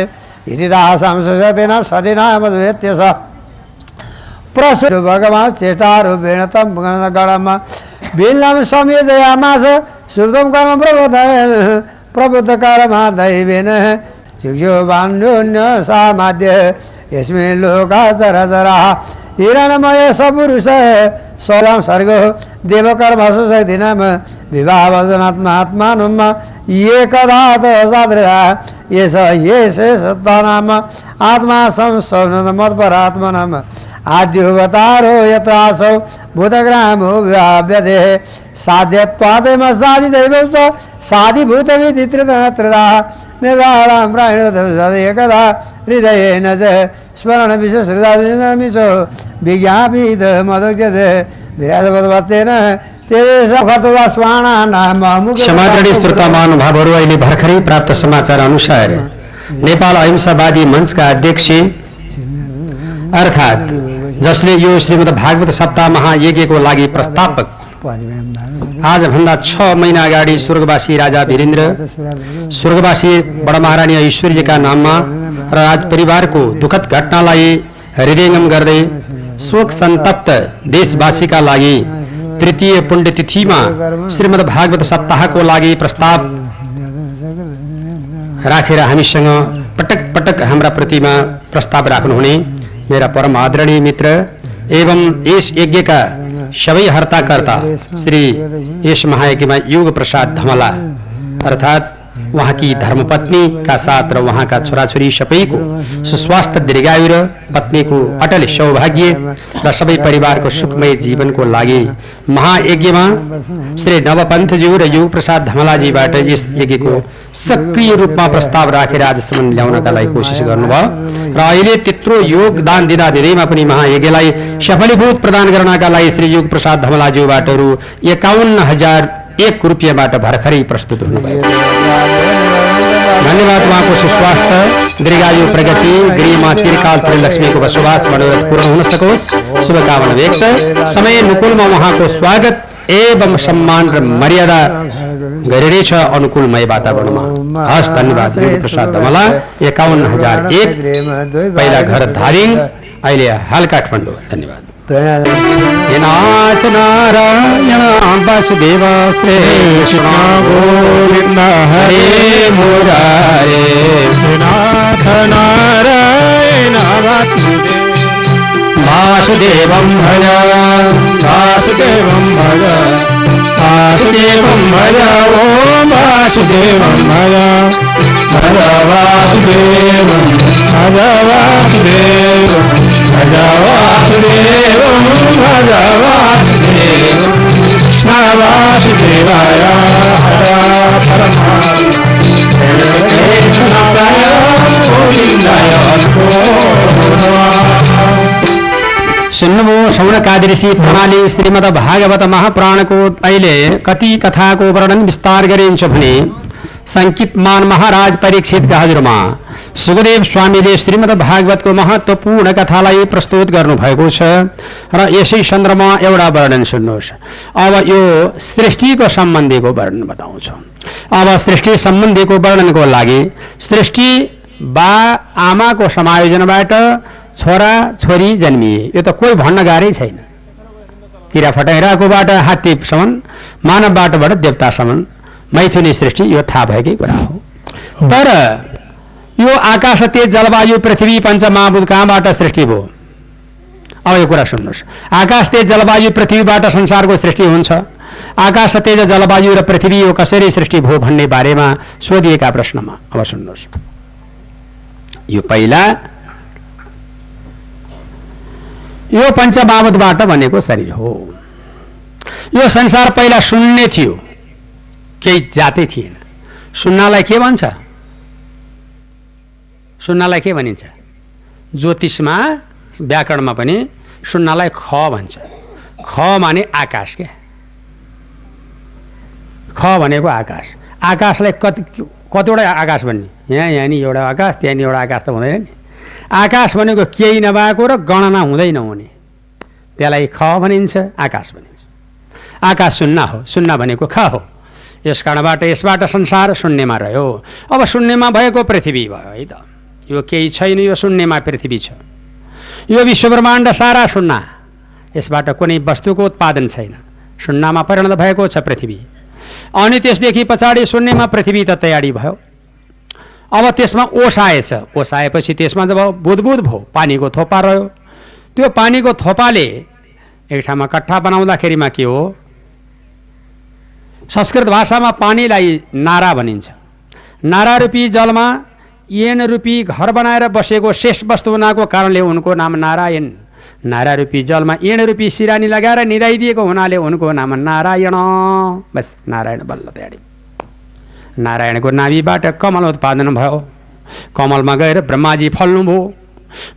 इति दासं सुशतेन सदिनामद्वेत्यस प्रसु भगवान् चेष्टारूपेण तं गणम भिन्नं संयोजयामास शुद्धं कर्म प्रबोधयन् प्रबुद्धकर्मा दैवेन चिक्षो बान्योन्य सामाद्य यस्मिन् लोका चरचराः हिरणमय सपुरुष स्वलं सर्गो देवकर्म सुशक्तिनाम विवाहवचनात्मात्मानुम ये कदा सादृशा ये स ये से सत्तानाम आत्मा संस्वनमत्परात्मनम् आद्योवतारो यत्रासौ भूतग्रामो व्याव्यते साध्यत्वादेव साधिदैव साधिभूतमिति हृदयेन च विज्ञापित विराजपदवत्तेन श्रोता महानुभावहरू अहिले भर्खरै प्राप्त समाचार अनुसार। नेपाल अहिंसावादी मञ्चका अध्यक्ष। अर्थात् जसले यो श्रीमद् भागवत सप्ताह महायज्ञको लागि प्रस्तावक। आजभन्दा छ महिना अगाडि स्वर्गवासी राजा वीरेन्द्र स्वर्गवासी बडा महारानी ऐश्वर्यका नाममा र राज परिवारको दुःखद घटनालाई हृदयङ्गम गर्दै शोक सन्तप्त देशवासीका लागि तृतीय पुण्यतिथिमा श्रीमद् भागवत सप्ताहको लागि प्रस्ताव राखेर हामीसँग पटक पटक हाम्रा प्रतिमा प्रस्ताव राख्नुहुने। मेरा परम आदरणीय मित्र एवं यस यज्ञका सबै हर्ताकर्ता श्री यस महायज्ञमा युग प्रसाद धमला। अर्थात् उहाँकी धर्मपत्नीका साथ र उहाँका छोराछोरी सबैको सुस्वास्थ्य दीर्घायु र पत्नीको अटल सौभाग्य र सबै परिवारको सुखमय जीवनको लागि महायज्ञमा श्री नवपन्थज्यू र युग प्रसाद धमलाजीबाट यस यज्ञको सक्रिय रूपमा प्रस्ताव राखेर आजसम्म ल्याउनका लागि कोसिस गर्नुभयो। र अहिले त्यत्रो योगदान दिँदा दिँदैमा पनि महायज्ञलाई सफलीभूत प्रदान गर्नका लागि श्री युग प्रसाद धमलाज्यूबाट रु एकाउन्न हजार एक रुपियाँबाट भर्खरै प्रस्तुत हुनुभयो। धन्यवाद। उहाँको सुस्वास्थ्य दीर्घायु प्रगति गृहमा चिरकाल त्रिलक्ष्मीको बसोबास मनोरथ पूर्ण हुन सकोस्। शुभकामना व्यक्त। समय अनुकूलमा उहाँको स्वागत। एवं सम्मान र मर्यादा गरिनेछ अनुकूलमय वातावरणमा। हस् धन्यवाद। प्रसाद धमला एकाउन्न हजार एक। पहिला घर धारिङ अहिले हाल काठमाडौँ। धन्यवाद। नाथ नारायण वासुदेव श्रेष्ठ। गोविन्द हरे मुरारे। नाथ नारायण वासुदेव। वासुदेवं भज। वासुदेवं भज। वासुदेवं भज। ॐ वासुदेवं भज। भज वासुदेवं भज वासुदेवं भज वासुदेवं भज वासुदेवं कृष्ण वासुदेवाय हर परमात्मनाय गोविन्दाय नमः सुन्नुभयो सौनकादि ऋषि प्रणाली श्रीमद् भागवत महापुराणको अहिले कति कथाको वर्णन विस्तार गरिन्छ भने सङ्कितमान महाराज परीक्षितका हजुरमा। सुखदेव स्वामीले श्रीमद् भागवतको महत्त्वपूर्ण कथालाई प्रस्तुत गर्नुभएको छ। र यसै सन्दर्भमा एउटा वर्णन सुन्नुहोस्। अब यो सृष्टिको सम्बन्धीको वर्णन बताउँछु। अब सृष्टि सम्बन्धीको वर्णनको लागि सृष्टि बा आमाको समायोजनबाट छोरा छोरी जन्मिए। यो त कोही भन्न गाह्रै छैन। किरा फटाइरहेकोबाट हात्तीसम्म मानवबाटबाट देवतासम्म मैथुनी सृष्टि यो थाहा भएकै कुरा हो। तर यो आकाश तेज जलवायु पृथ्वी पञ्चमहाभूत कहाँबाट सृष्टि भयो? अब यो कुरा सुन्नुहोस्। आकाश तेज जलवायु पृथ्वीबाट संसारको सृष्टि हुन्छ। आकाश तेज जलवायु र पृथ्वी यो कसरी सृष्टि भयो भन्ने बारेमा सोधिएका प्रश्नमा। अब सुन्नुहोस्। यो पहिला यो पञ्चमावतबाट बनेको शरीर हो। यो संसार पहिला शून्य थियो। केही जातै थिएन। शून्यलाई के भन्छ? शून्यलाई के भनिन्छ? ज्योतिषमा व्याकरणमा पनि शून्यलाई ख भन्छ। ख माने आकाश क्या। ख भनेको आकाश। आकाशलाई कति कतिवटा आकाश भन्ने? यहाँ यहाँ नि एउटा आकाश त्यहाँ नि एउटा आकाश त हुँदैन नि। आकाश भनेको केही नभएको र गणना हुँदै नहुने त्यसलाई ख भनिन्छ आकाश भनिन्छ। आकाश शून्य हो। शून्य भनेको ख हो। यस कारणबाट यसबाट संसार शून्यमा रह्यो। अब शून्यमा भएको पृथ्वी भयो है त। यो केही छैन यो शून्यमा पृथ्वी छ। यो विश्वब्रह्माण्ड सारा शून्य। यसबाट कुनै वस्तुको उत्पादन छैन। शून्यमा परिणत भएको छ पृथ्वी। अनि त्यसदेखि पछाडि शून्यमा पृथ्वी त तयारी भयो। अब त्यसमा ओस आएछ ओस आएपछि त्यसमा जब बुदबुद भयो पानीको थोपा रह्यो। त्यो पानीको थोपाले एक ठाउँमा कट्ठा बनाउँदाखेरिमा के हो? संस्कृत भाषामा पानीलाई नारा भनिन्छ। नारा रूपी जलमा येन रूपी घर बनाएर बसेको शेष वस्तु हुनाको कारणले उनको नाम नारायण। नारा रूपी जलमा येन रूपी सिरानी लगाएर निधाइदिएको हुनाले उनको नाम नारायण। बस नारायण बल्ल तयारी नारायणको नाभिबाट कमल उत्पादन भयो। कमलमा गएर ब्रह्माजी फल्नुभयो।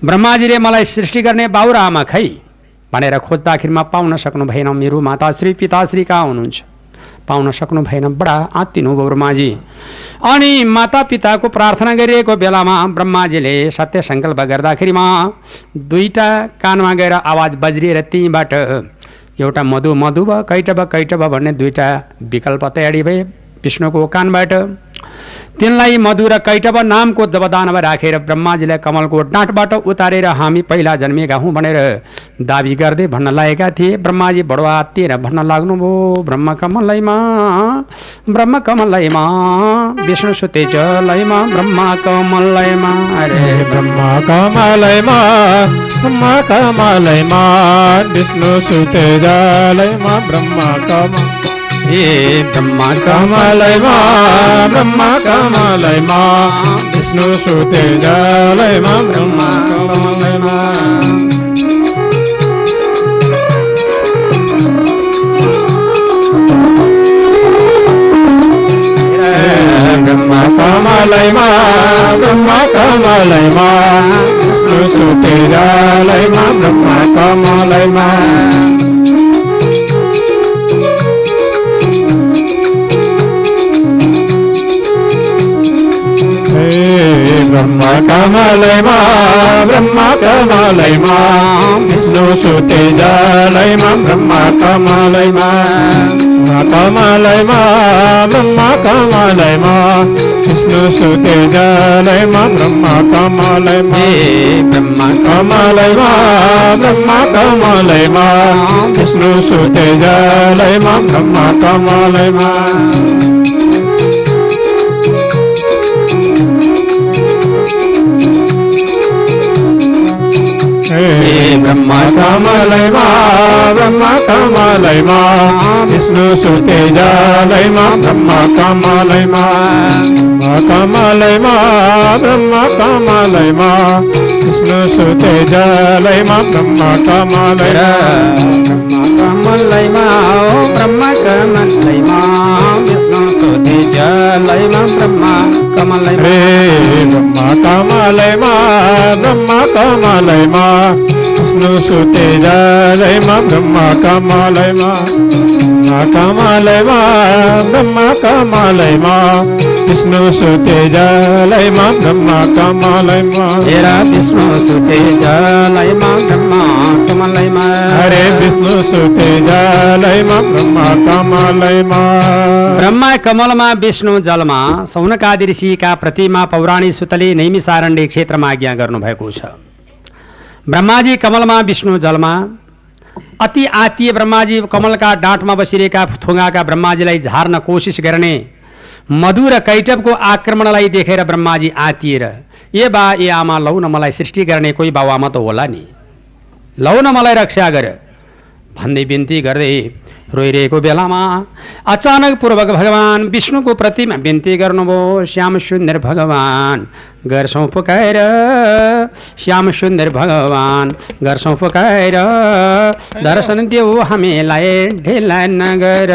ब्रह्माजीले मलाई सृष्टि गर्ने बाउ र आमा खै भनेर खोज्दाखेरिमा पाउन सक्नु भएन मेरो माताश्री पिताश्री कहाँ हुनुहुन्छ? पाउन सक्नु भएन। बडा आत्तिनु ब्रह्माजी। अनि माता पिताको प्रार्थना गरिएको बेलामा ब्रह्माजीले सत्य सङ्कल्प गर्दाखेरिमा दुईवटा कानमा गएर आवाज बज्रिएर त्यहीँबाट एउटा मधु मधु भयो कैटब कैटब भन्ने दुईवटा विकल्प तयारी भए। विष्णुको कानबाट तिनलाई मधु र कैटब नामको जब दानव राखेर ब्रह्माजीलाई कमलको डाँटबाट उतारेर हामी पहिला जन्मिएका हौँ भनेर दाबी गर्दै भन्न लागेका थिए। ब्रह्माजी बडो आत्तिएर भन्न लाग्नुभयो ब्रह्म कमलैमा ब्रह्म कमलैमा विष्णु सुते जलैमा ब्रह्म कमलैमा अरे ब्रह्मा कमलैमा ब्रह्मा कमलैमा विष्णु सुते जालैमा ब्रह्मा कमल हे ब्रह्मा कमलैमा ब्रह्मा कमलैमा विष्णु सुते जालैमा ब्रह्मा कमलैमा ब्रह्मा कमलैमा ब्रह्मा कमलैमा विष्णु सुते जालैमा ब्रह्मा कमलैमा ब्रह्म जालैमा ब्रह्म कमलैमा कमलैमा ब्रह्म कमलैमा विष्णु सुते जालैमा ब्रह्म कमलैमा ब्रह्मा कमलैमा ब्रह्म कमलैमा विष्णु सुते जालैमा ब्रह्म कमलैमा ब्रह्म कमलैमा ब्रह्म कमलैमा विष्णु सुते जालैमा ब्रह्म कमलैमा कमलैमा ब्रह्म कमलैमा विष्णु सुते जालैमा ब्रह्म कमलैमा कमलैमा ब्रह्म कमलैमा विष्णु सुते जलैमा ब्रह्म कमलैमा हे ब्रह्म कमलैमा ब्रह्म कमलैमा विष्णु सुते जलैमा ब्रह्मा कमलैमा ब्रह्मा कमलैमा ब्रह्मा कमलैमा विष्णु सुते जलैमा ब्रह्मा कमलैमा हेरा विष्णु सुते जलैमा ब्रह्मा कमलैमा हरे विष्णु सुते जलैमा ब्रह्मा कमलैमा ब्रह्मा कमलमा विष्णु जलमा सौनकादि ऋषिका प्रतिमा पौराणी सुतले नैमिसारण्य क्षेत्रमा आज्ञा गर्नुभएको छ ब्रह्माजी कमलमा विष्णु जलमा अति आत्तीय ब्रह्माजी कमलका डाँठमा बसिरहेका थुङ्गाका ब्रह्माजीलाई झार्न कोसिस गर्ने मधु र कैटवको आक्रमणलाई देखेर ब्रह्माजी आत्तिएर ए बा ए आमा लौ न मलाई सृष्टि गर्ने कोही बाबुआमा त होला नि। लौ न मलाई रक्षा गर। भन्दै बिन्ती गर्दै रोइरहेको बेलामा अचानक पूर्वक भगवान् विष्णुको प्रतिमा बिन्ती गर्नुभयो। श्याम सुन्दर भगवान् गर्छौँ पुकाएर श्याम सुन्दर भगवान् गर्छौँ पुकाएर दर्शन देऊ हामीलाई ढिला नगर।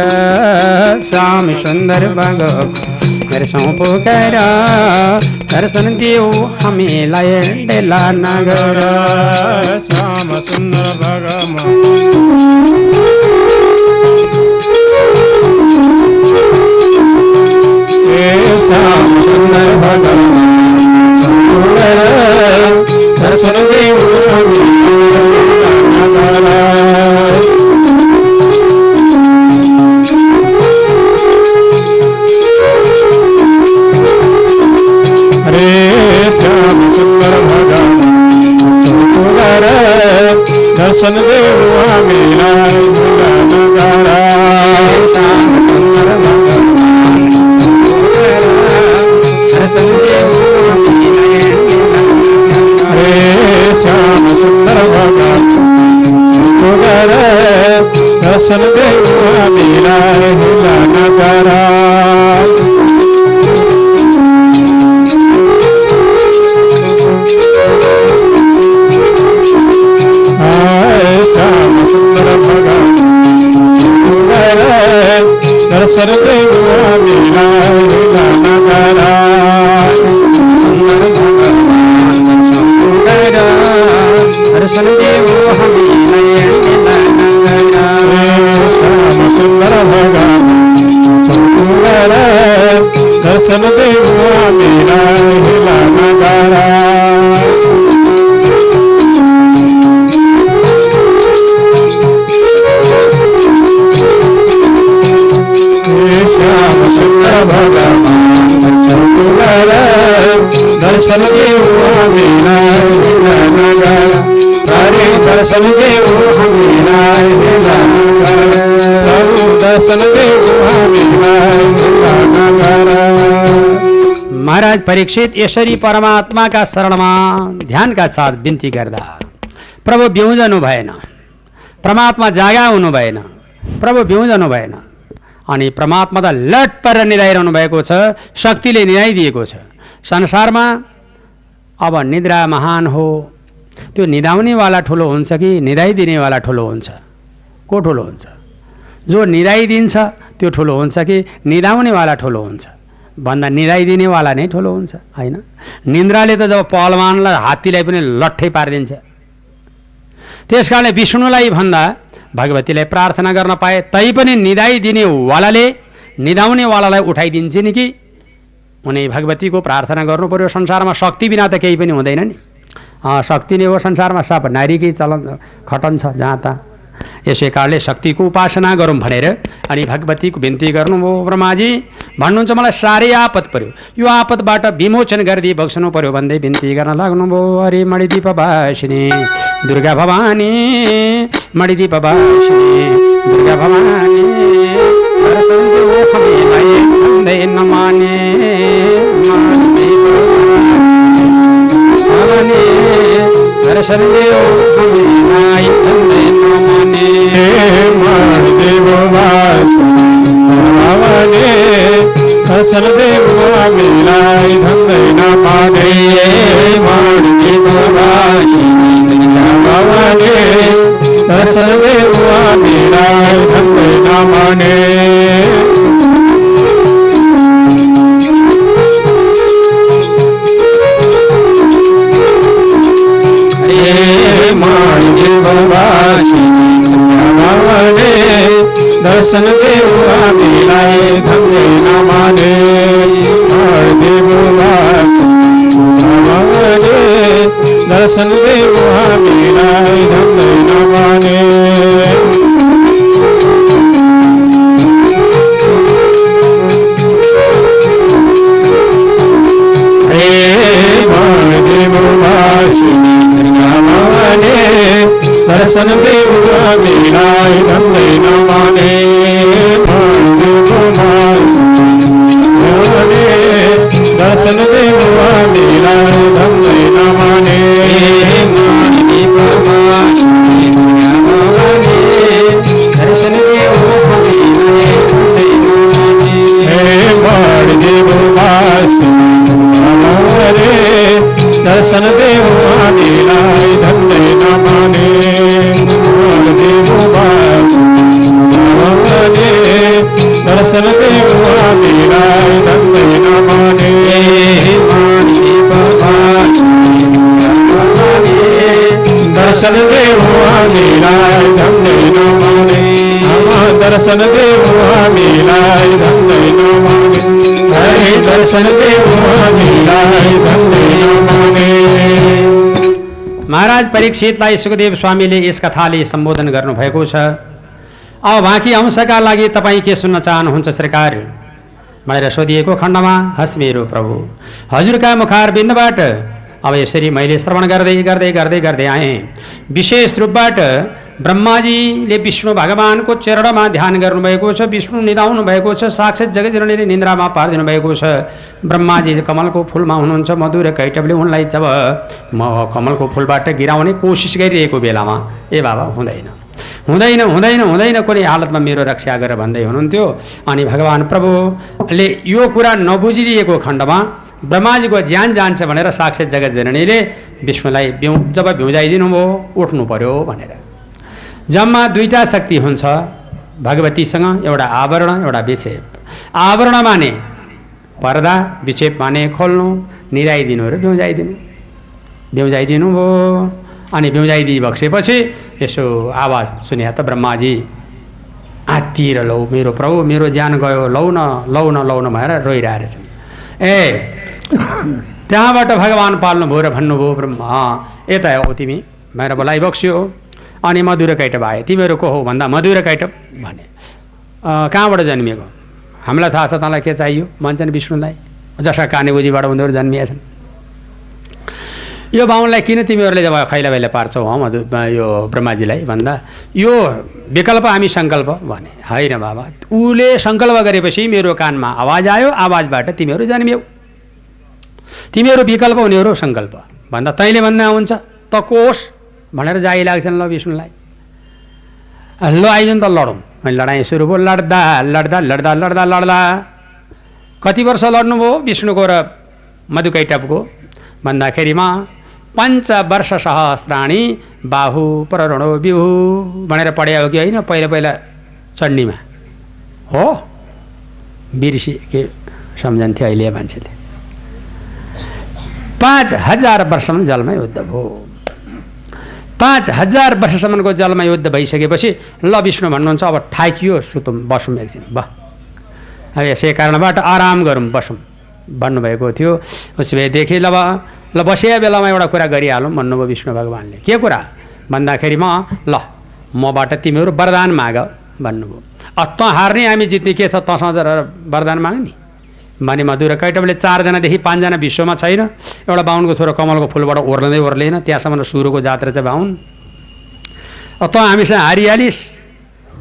श्याम सुन्दर भगवान् गर्छौँ पुकाएर दर्शन देऊ हामीलाई ढिला नगर। श्याम सुन्दर भगवान। श्याम सुन्दर भगवान दर्शन देऊ हरे श्याम सुन्दर भगवान दर्शन देऊ हामीलाई दर्शन देऊ हामीलाई नगरा हाय श्याम सुन्दर भगवान दर्शन देऊ हामीलाई नगरा दर्शन देऊ परीक्षित यसरी परमात्माका शरणमा ध्यानका साथ बिन्ती गर्दा प्रभु बिउजनु भएन परमात्मा जागा हुनु भएन प्रभु बिउजनु भएन अनि परमात्मा त लट परेर निधाइरहनु भएको छ शक्तिले निधाइदिएको छ। संसारमा अब निद्रा महान हो। त्यो निधाउनेवाला ठुलो हुन्छ कि निधाइदिनेवाला ठुलो हुन्छ? को ठुलो हुन्छ? जो निधाइदिन्छ त्यो ठुलो हुन्छ कि निधाउनेवाला ठुलो हुन्छ? भन्दा निधाइदिनेवाला नै ठुलो हुन्छ होइन? निन्द्राले त जब पहलवानलाई हात्तीलाई पनि लट्ठै पारिदिन्छ। त्यस कारणले विष्णुलाई भन्दा भगवतीलाई प्रार्थना गर्न पाए तैपनि निधाइदिनेवालाले निधाउनेवालालाई उठाइदिन्छ नि कि? उनी भगवतीको प्रार्थना गर्नु पर्यो संसारमा शक्ति बिना त केही पनि हुँदैन नि। शक्ति नै हो संसारमा सब नारीकै चलन खटन छ जहाँ तहाँ यसै कारणले शक्तिको उपासना गरौँ भनेर अनि भगवतीको बिन्ती गर्नुभयो ब्रह्माजी। भन्नुहुन्छ मलाई साह्रै आपत पर्यो यो आपतबाट विमोचन गरिदिए बक्सनु पर्यो भन्दै बिन्ती गर्न लाग्नुभयो अरे मणिदीप भाषिनी दुर्गा भवानी मणिदीप भाषिनी दुर्गा भवानी नमाने दर्शन महाराज परीक्षितलाई सुखदेव स्वामीले यस कथाले सम्बोधन गर्नुभएको छ। अब बाँकी अंशका लागि तपाईँ के सुन्न चाहनुहुन्छ सरकार? भनेर सोधिएको खण्डमा हस् मेरो प्रभु। हजुरका मुखार बिन्दबाट अब यसरी मैले श्रवण गर्दै गर्दै गर्दै गर्दै आएँ। विशेष रूपबाट ब्रह्माजीले विष्णु भगवानको चरणमा ध्यान गर्नुभएको छ विष्णु निधाउनु भएको छ साक्षात् जगजननीले निन्द्रामा पारिदिनु भएको छ। ब्रह्माजी कमलको फुलमा हुनुहुन्छ मधुर कैटवले उनलाई जब म कमलको फुलबाट गिराउने कोसिस गरिरहेको बेलामा ए बाबा हुँदैन। हुँदैन हुँदैन हुँदैन कुनै हालतमा मेरो रक्षा गर भन्दै हुनुहुन्थ्यो। अनि भगवान् प्रभुले यो कुरा नबुझिदिएको खण्डमा ब्रह्माजीको ज्यान जान्छ भनेर साक्षात् जगत जननीले विष्णुलाई बिउ जब भ्युजाइदिनु भयो उठ्नु पर्यो भनेर। जम्मा दुईवटा शक्ति हुन्छ। भगवतीसँग एउटा आवरण एउटा विक्षेप। आवरण माने पर्दा विक्षेप माने खोल्नु निराइदिनु र भ्युजाइदिनु भ्युजाइदिनु भयो अनि भ्युजाइदिई बक्सेपछि यसो आवाज सुने त ब्रह्माजी आत्तिएर लौ मेरो प्रभु मेरो ज्यान गयो लौ न लौ न लौ न भनेर रोइरहेको छन् ए त्यहाँबाट भगवान् पाल्नुभयो र भन्नुभयो ब्रह्मा यता हो तिमी। भनेर बोलाइ बक्स्यो अनि मधुर कैटब आए। तिमीहरू को हो भन्दा मधुर कैटब भने "अँ, कहाँबाट जन्मिएको? हामीलाई थाहा छ तँलाई के चाहियो? भन्छन् विष्णुलाई। जसा कानेबुजीबाट उनीहरू जन्मिएछन्। यो बाहुनलाई किन तिमीहरूले जब खैला बैला पार्छौ हँ मधु यो ब्रह्माजीलाई भन्दा यो विकल्प हामी सङ्कल्प भने होइन बाबा। उसले सङ्कल्प गरेपछि मेरो कानमा आवाज आयो आवाजबाट तिमीहरू जन्मियौ। तिमीहरू विकल्प उनीहरू सङ्कल्प। भन्दा तैँले भन्दा हुन्छ त कोष भनेर जाइ लाग्छन् ल विष्णुलाई ल आइजन् त लडौँ अनि लडाइँ सुरु भयो लड्दा लड्दा लड्दा लड्दा लड्दा कति वर्ष लड्नुभयो विष्णुको र मधुकैटपको भन्दाखेरिमा पञ्च वर्ष सहस्राणी बाहु प्ररणो बिहु भनेर पढ्या हो कि होइन पहिला पहिला चण्डीमा हो बिर्सी के सम्झन्थ्यो अहिले मान्छेले पाँच हजार वर्षसम्म जलमा युद्ध भयो पाँच हजार वर्षसम्मको जलमा युद्ध भइसकेपछि ल विष्णु भन्नुहुन्छ अब ठाकियो सुतौँ बसौँ एकछिन ब अब यसै कारणबाट आराम गरौँ बसौँ भन्नुभएको थियो। उसो भएदेखि ल अब ल बसिया बेलामा एउटा कुरा गरिहालौँ भन्नुभयो विष्णु भगवान्ले। के कुरा? भन्दाखेरिमा ल मबाट तिमीहरू वरदान माग भन्नुभयो। अ तँ हार्ने हामी जित्ने के छ? तँसँग वरदान माग नि भने मधुर कैटवले चारजनादेखि पाँचजना विश्वमा छैन। एउटा बाहुनको छोरो कमलको फुलबाट ओर्लिँदै ओर्लिएन त्यहाँसम्म सुरुको जात्रा चाहिँ बाहुन। अ तँ हामीसँग हारिहालिस्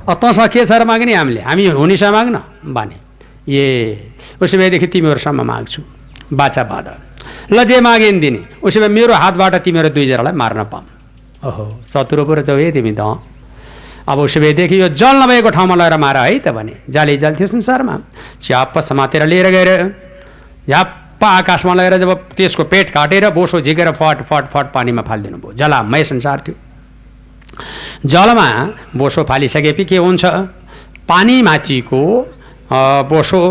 अ तँसँग के छ र माग्ने? हामीले हामी हुनेसँग माग्न? भने ए उसो भएदेखि तिमीहरूसम्म माग्छु। बाछा बाँध। ल जे मागेन दिने। उसो भए मेरो हातबाट तिमीहरू दुईजनालाई मार्न पाऊँ। ओहो। चतुरो पो रहेछौ है तिमी त अब उसो भएदेखि यो जल नभएको ठाउँमा लगेर मार है त भने जाली जल्थ्यो संसारमा। च्याप्प समातेर लिएर गएर झ्याप्प आकाशमा लगेर जब त्यसको पेट काटेर बोसो झिकेर फट फट फट पानीमा फालिदिनु भयो। जलामय संसार थियो। जलमा बोसो फालिसकेपछि के हुन्छ? पानी माथिको अ, बोसो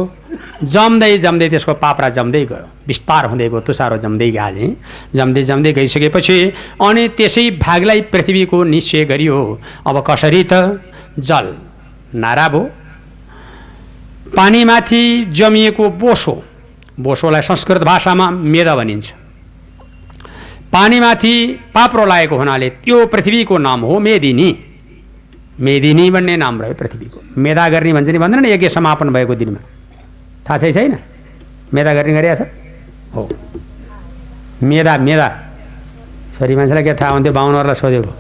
जम्दै जम्दै त्यसको पाप्रा जम्दै गयो। बिस्तार हुँदै गयो तुसारो जम्दै अझै जम्दै जम्दै गइसकेपछि अनि त्यसै भागलाई पृथ्वीको निश्चय गरियो। अब कसरी त? जल नारा भयो पानीमाथि जमिएको बोसो। बोसोलाई संस्कृत भाषामा मेदा भनिन्छ। पानीमाथि पाप्रो लागेको हुनाले त्यो पृथ्वीको नाम हो मेदिनी। मेदिनी भन्ने नाम रह्यो पृथ्वीको। मेदा गर्ने भन्छ नि भन्दैन यज्ञ समापन भएको दिनमा। थाहा छै छैन मेदा गर्ने गरिरहेछ हो मेदा मेदा छोरी मान्छेलाई के थाहा हुन्थ्यो बाहुनहरूलाई सोधेको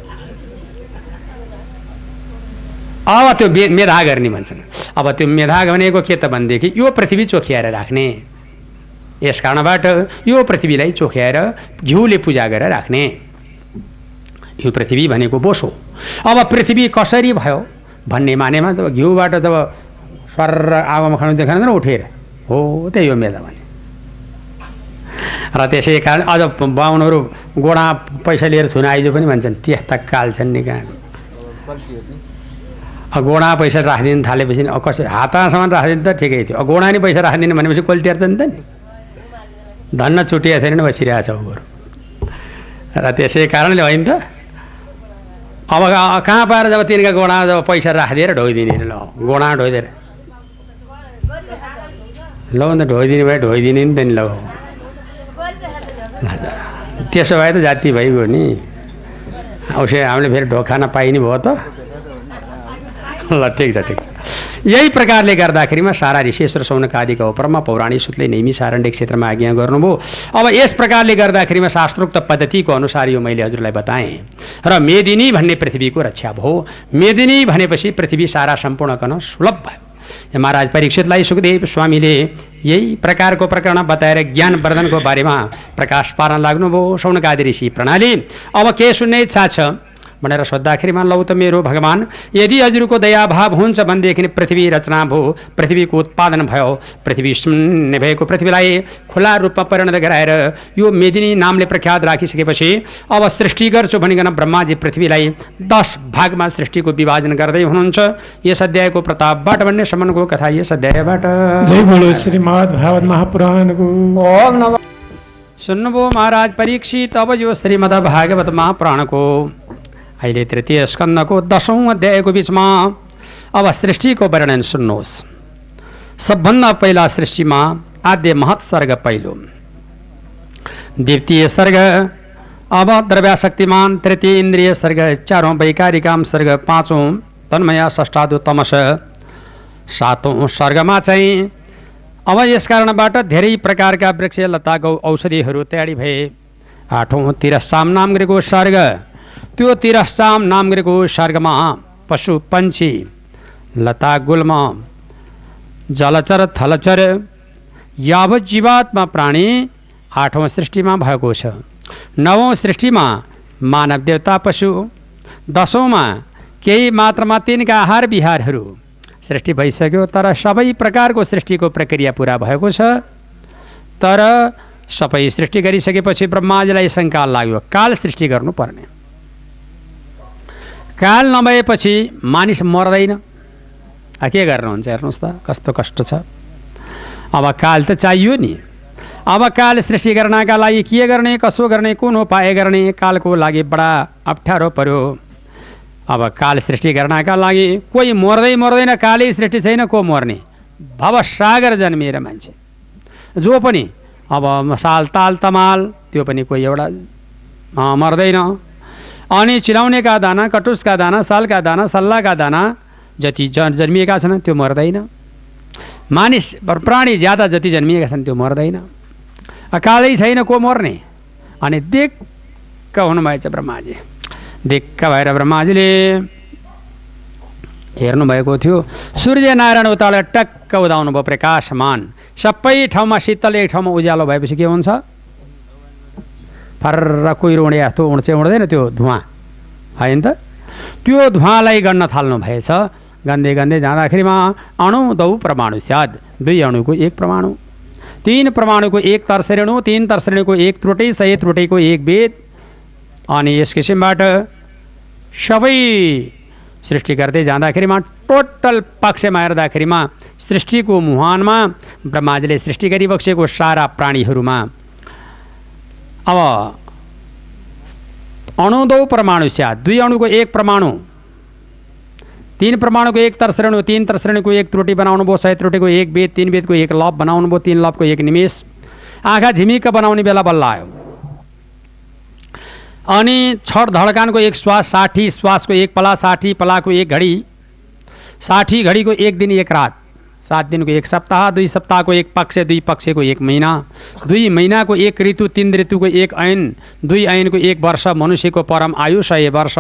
अब त्यो मेधा गर्ने भन्छन् अब त्यो मेधा भनेको के त भनेदेखि यो पृथ्वी चोखियाएर राख्ने यस कारणबाट यो पृथ्वीलाई चोख्याएर घिउले पूजा गरेर राख्ने यो पृथ्वी भनेको बोस हो अब पृथ्वी कसरी भयो भन्ने मानेमा जब घिउबाट जब स्वर आगोमा खानु देखाएन न उठेर हो त्यही हो मेधा भने र त्यसै कारण अझ बाहुनहरू गोडा पैसा लिएर छुन आइज पनि भन्छन् त्यस्ता काल छन् नि कहाँ? गोडा पैसा राखिदिनु थालेपछि कसरी? हातासम्म राखिदिनु त ठिकै थियो। गोडा नि पैसा राखिदिनु भनेपछि कोल्टिएर नि त नि। धन्न छुटिएको छैन छ उनीहरू र त्यसै कारणले होइन त अब कहाँ पाएर जब तिनका गोडा जब पैसा राखिदिएर ढोइदिने ल गोडा ढोइदिएर। ल अन्त ढोइदिने भए ढोइदिने नि त नि ल। त्यसो भए त जाति भइगयो नि। औसे हामीले फेरि ढोका नपाइने भयो त। ल ठिक छ ठिक छ। यही प्रकारले गर्दाखेरिमा सारा ऋषेश्वर सौनक आदिका उपरमा पौराणिक सुतले नेमी सारण्य क्षेत्रमा आज्ञा गर्नुभयो। अब यस प्रकारले गर्दाखेरिमा शास्त्रोक्त पद्धतिको अनुसार यो मैले हजुरलाई बताएँ। र मेदिनी भन्ने पृथ्वीको रक्षा भयो। मेदिनी भनेपछि पृथ्वी सारा सम्पूर्ण गर्न सुलभ भयो। महाराज परीक्षितलाई सुखदेव स्वामीले यही प्रकारको प्रकरण बताएर ज्ञान वर्धनको बारेमा प्रकाश पार्न लाग्नुभयो सौनकादि ऋषि प्रणाली। अब के सुन्ने इच्छा छ? भनेर सोद्धाखेरिमा लौ त मेरो भगवान्। यदि हजुरको दयाभाव हुन्छ भनेदेखि पृथ्वी रचना भयो पृथ्वीको उत्पादन भयो पृथ्वी शून्य भएको पृथ्वीलाई खुला रूपमा परिणत गराएर यो मेदिनी नामले प्रख्यात राखिसकेपछि अब सृष्टि गर्छु भनिकन ब्रह्माजी पृथ्वीलाई दस भागमा सृष्टिको विभाजन गर्दै हुनुहुन्छ। यस अध्यायको प्रतापबाट भन्ने सम्मको कथा यस अध्यायबाट। सुन्नुभयो महाराज परीक्षित अब यो श्रीमद् भागवत महापुराणको। अहिले तृतीय स्कन्दको दसौँ अध्यायको बिचमा अब सृष्टिको वर्णन सुन्नुहोस् सबभन्दा पहिला सृष्टिमा आद्य महत सर्ग पहिलो द्वितीय सर्ग अब द्रव्याशक्तिमान तृतीय इन्द्रिय सर्ग चारौँ वैकारिकाम सर्ग पाँचौँ तन्मया षष्ठादु तमस सातौँ सर्गमा चाहिँ अब यस कारणबाट धेरै प्रकारका वृक्ष लताको औषधिहरू तयारी भए आठौँ तिरसाम नाम गरेको सर्ग त्यो तिरसाम नाम गरेको सर्गमा पशु पन्छी लता गुल्म जलचर थलचर यावत जीवात्मा प्राणी आठौँ सृष्टिमा भएको छ। नवौँ सृष्टिमा मानव देवता पशु दसौँमा केही मात्रामा तिनका आहार विहारहरू। सृष्टि भइसक्यो तर सबै प्रकारको सृष्टिको प्रक्रिया पुरा भएको छ। तर सबै सृष्टि गरिसकेपछि ब्रह्माजीलाई शङ्का लाग्यो काल सृष्टि गर्नुपर्ने। काल नभएपछि मानिस मर्दैन। के गर्नुहुन्छ? हेर्नुहोस् त कस्तो कष्ट छ। अब काल त चाहियो नि। अब काल सृष्टि गर्नका लागि के गर्ने कसो गर्ने कुन उपाय गर्ने कालको लागि बडा अप्ठ्यारो पर्यो। अब काल सृष्टि गर्नका लागि कोही मर्दै मर्दैन कालै सृष्टि छैन को मर्ने? भवसागर जन्मिएर मान्छे। जो पनि अब साल ताल तमाल त्यो पनि कोही एउटा मर्दैन। अनि चिलाउनेका दाना कटुसका दाना सालका दाना सल्लाहका दाना जति जन्मिएका छन् त्यो मर्दैन। मानिस प्राणी ज्यादा जति जन्मिएका छन् त्यो मर्दैन। अकालै छैन को मर्ने? अनि दिक्क हुनुभएछ ब्रह्माजी। दिक्क भएर ब्रह्माजीले हेर्नुभएको थियो सूर्यनारायण उताबाट टक्क उदाउनु भयो प्रकाशमान। सबै ठाउँमा शीतल एक ठाउँमा उज्यालो भएपछि के हुन्छ? फर्र कुहिरो उडे जस्तो उड्छ उड्दैन त्यो धुवा। होइन त त्यो धुवालाई गर्न थाल्नु भएछ। गन्दै गन्दै जाँदाखेरिमा अणु दौ परमाणु स्याद। दुई अणुको एक परमाणु। तिन परमाणुको एक तर्सरेणु तिन तर्सरेणुको एक त्रुटि सय त्रुटिको एक वेद अनि यस किसिमबाट सबै सृष्टि गर्दै जाँदाखेरिमा टोटल पक्षमा हेर्दाखेरिमा सृष्टिको मुहानमा ब्रह्माजीले सृष्टि गरिबक्सेको सारा प्राणीहरूमा अब अणुदौ परमाणु स्यात् दुई अणुको एक परमाणु। तीन परमाणुको एक तरश्रेणी तीन तरश्रेणीको एक त्रुटि बनाउनु भयो सय त्रुटिको एक वेद तिन वेदको एक लप बनाउनु भयो तिन लपको एक निमेष। आँखा झिमिक्क बनाउने बेला बल्ल आयो। अनि छठ धड्कानको एक श्वास साठी श्वासको एक पला साठी पलाको एक घडी साठी घडीको एक दिन एक रात। सात दिनको एक सप्ताह दुई सप्ताहको एक पक्ष दुई पक्षको एक महिना। दुई महिनाको एक ऋतु तिन ऋतुको एक ऐन दुई ऐनको एक वर्ष मनुष्यको परम आयु सय वर्ष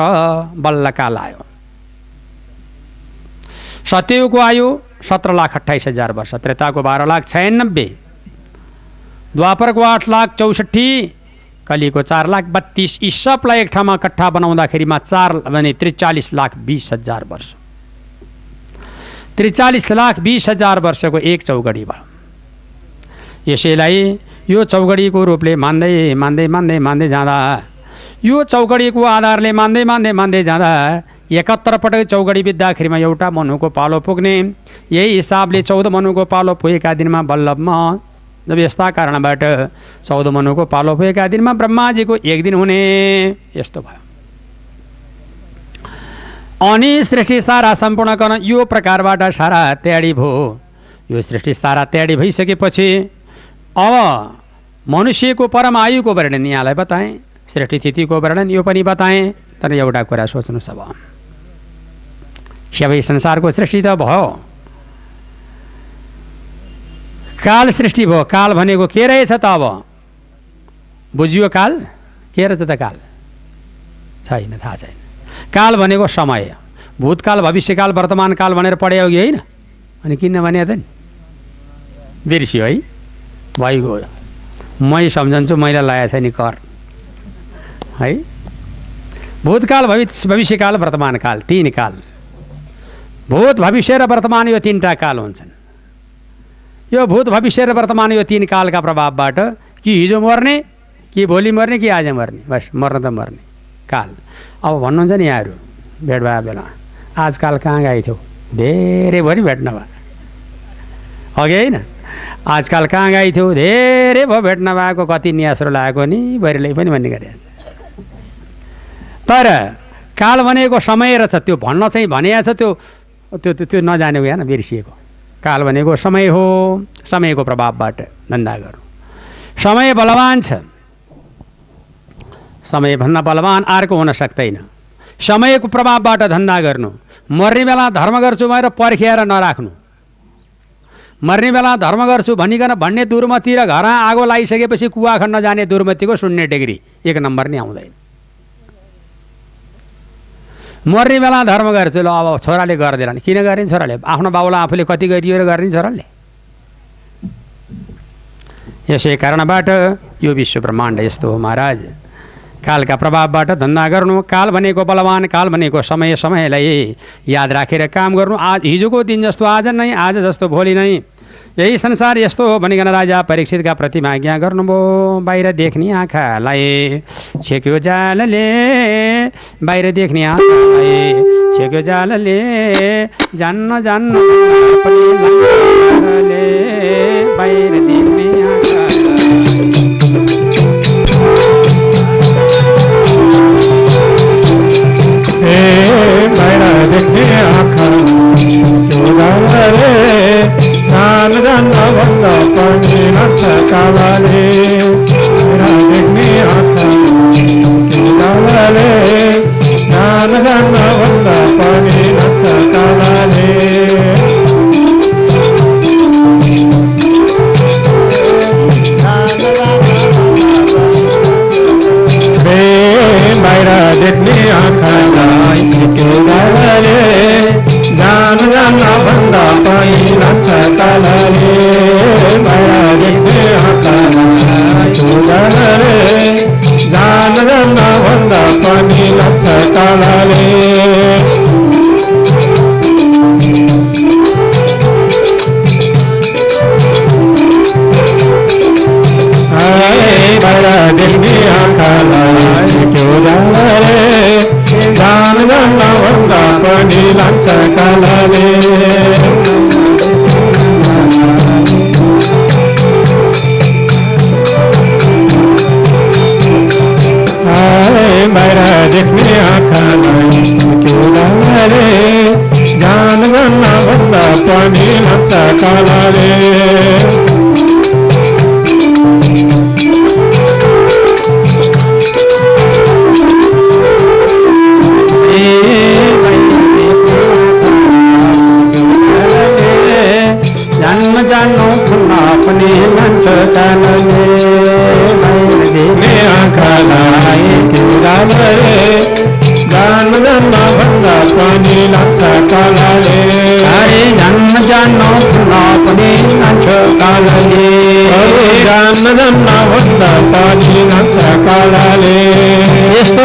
बल्लकाल आयो सत्ययुगको आयु सत्र लाख अठाइस हजार वर्ष त्रेताको बाह्र लाख छयानब्बे द्वापरको आठ लाख चौसठी कलिको चार लाख बत्तिस यी सबलाई एक ठाउँमा कट्ठा बनाउँदाखेरिमा चार भने त्रिचालिस लाख बिस हजार वर्ष। त्रिचालिस लाख बिस हजार वर्षको एक चौगडी भयो। यसैलाई यो चौगडीको रूपले मान्दै मान्दै मान्दै मान्दै जाँदा यो चौगडीको आधारले मान्दै मान्दै मान्दै जाँदा एकहत्तर पटक चौगडी बित्दाखेरिमा एउटा मनुको पालो पुग्ने यही हिसाबले चौध मनुको पालो पुगेका दिनमा बल्लभमा जब यस्ता कारणबाट चौध मनुको पालो पुगेका दिनमा ब्रह्माजीको एक दिन हुने यस्तो भयो। अनि सृष्टि सारा सम्पूर्ण गर्न यो प्रकारबाट सारा तयारी भयो। यो सृष्टि सारा तयारी भइसकेपछि अब मनुष्यको परम आयुको वर्णन यहाँलाई बताएँ सृष्टि तिथिको वर्णन यो पनि बताएँ तर एउटा कुरा सोच्नुहोस् अब। सबै संसारको सृष्टि त भयो। काल सृष्टि भयो। काल भनेको के रहेछ त अब? बुझियो काल? के रहेछ त काल? छैन थाहा छैन। काल भनेको समय भूतकाल भविष्यकाल वर्तमान काल भनेर पढ्यो कि होइन? अनि किन भने त नि? बिर्सियो है। भइगयो। मै सम्झन्छु मैले लगाएको छ नि कर। है? भूतकाल भविष्य भविष्यकाल वर्तमान काल तिन काल। भूत भविष्य र वर्तमान यो तिनवटा काल हुन्छन्। यो भूत भविष्य र वर्तमान यो तिन कालका प्रभावबाट कि हिजो मर्ने कि भोलि मर्ने कि आज मर्ने। बस मर्न त मर्ने। काल। अब भन्नुहुन्छ नि यहाँहरू भेट भयो बेला। आजकाल कहाँ गएको थियौ धेरैभरि भेट्न भयो अघि होइन? आजकाल कहाँ गएको थियौ धेरै भयो भेट्न भएको कति न्यासहरू लागेको नि? बहिरले पनि भन्ने गरेको तर काल भनेको समय रहेछ त्यो भन्न चाहिँ भनिएको छ त्यो त्यो त्यो नजानेको होइन बिर्सिएको। काल भनेको समय हो समयको प्रभावबाट धन्दा गर्नु समय बलवान छ। समयभन्दा बलवान अर्को हुन सक्दैन। समयको प्रभावबाट धन्दा गर्नु। मर्ने बेला धर्म गर्छु भनेर पर्खिएर नराख्नु। मर्ने बेला धर्म गर्छु भनिकन भन्ने दुर्मति र घर आगो लगाइसकेपछि कुवा खन्न जाने दुर्मतिको शून्य डिग्री एक नम्बर नै आउँदैन। मर्ने बेला धर्म गर्छु ल अब छोराले गर्दैन किन गर्ने छोराले? आफ्नो बाबुलाई आफूले कति गरियो र गर्ने छोराले? यसै कारणबाट यो विश्व ब्रह्माण्ड यस्तो हो महाराज। कालका प्रभावबाट धन्दा गर्नु काल भनेको बलवान काल भनेको समय समयलाई याद राखेर काम गर्नु आज हिजोको दिन जस्तो आज नै आज जस्तो भोलि नै यही संसार यस्तो हो भनिकन राजा परीक्षितका प्रतिमा आज्ञा गर्नुभयो बाहिर देख्ने आँखालाई छेक्यो जालले बाहिर देख्ने आँखालाई छेक्यो जालले जान्न जान्न बाहिर देख्ने आँखालाई हे बाहिर देख्ने आँखा त्यो गालाले जान जान्न भन्दा पनि नच्छ कालाले बाहिर देख्ने आँखा त्यो गालाले जान जान्न भन्दा पनि नच्छ कालाले रे बाहिर देख्ने आँखालाई गालाले जान जान भन्दा पहिला छ कालाले बाहिर देख्ने त्यो गालाले जान जान भन्दा पनि लाग्छ कालाले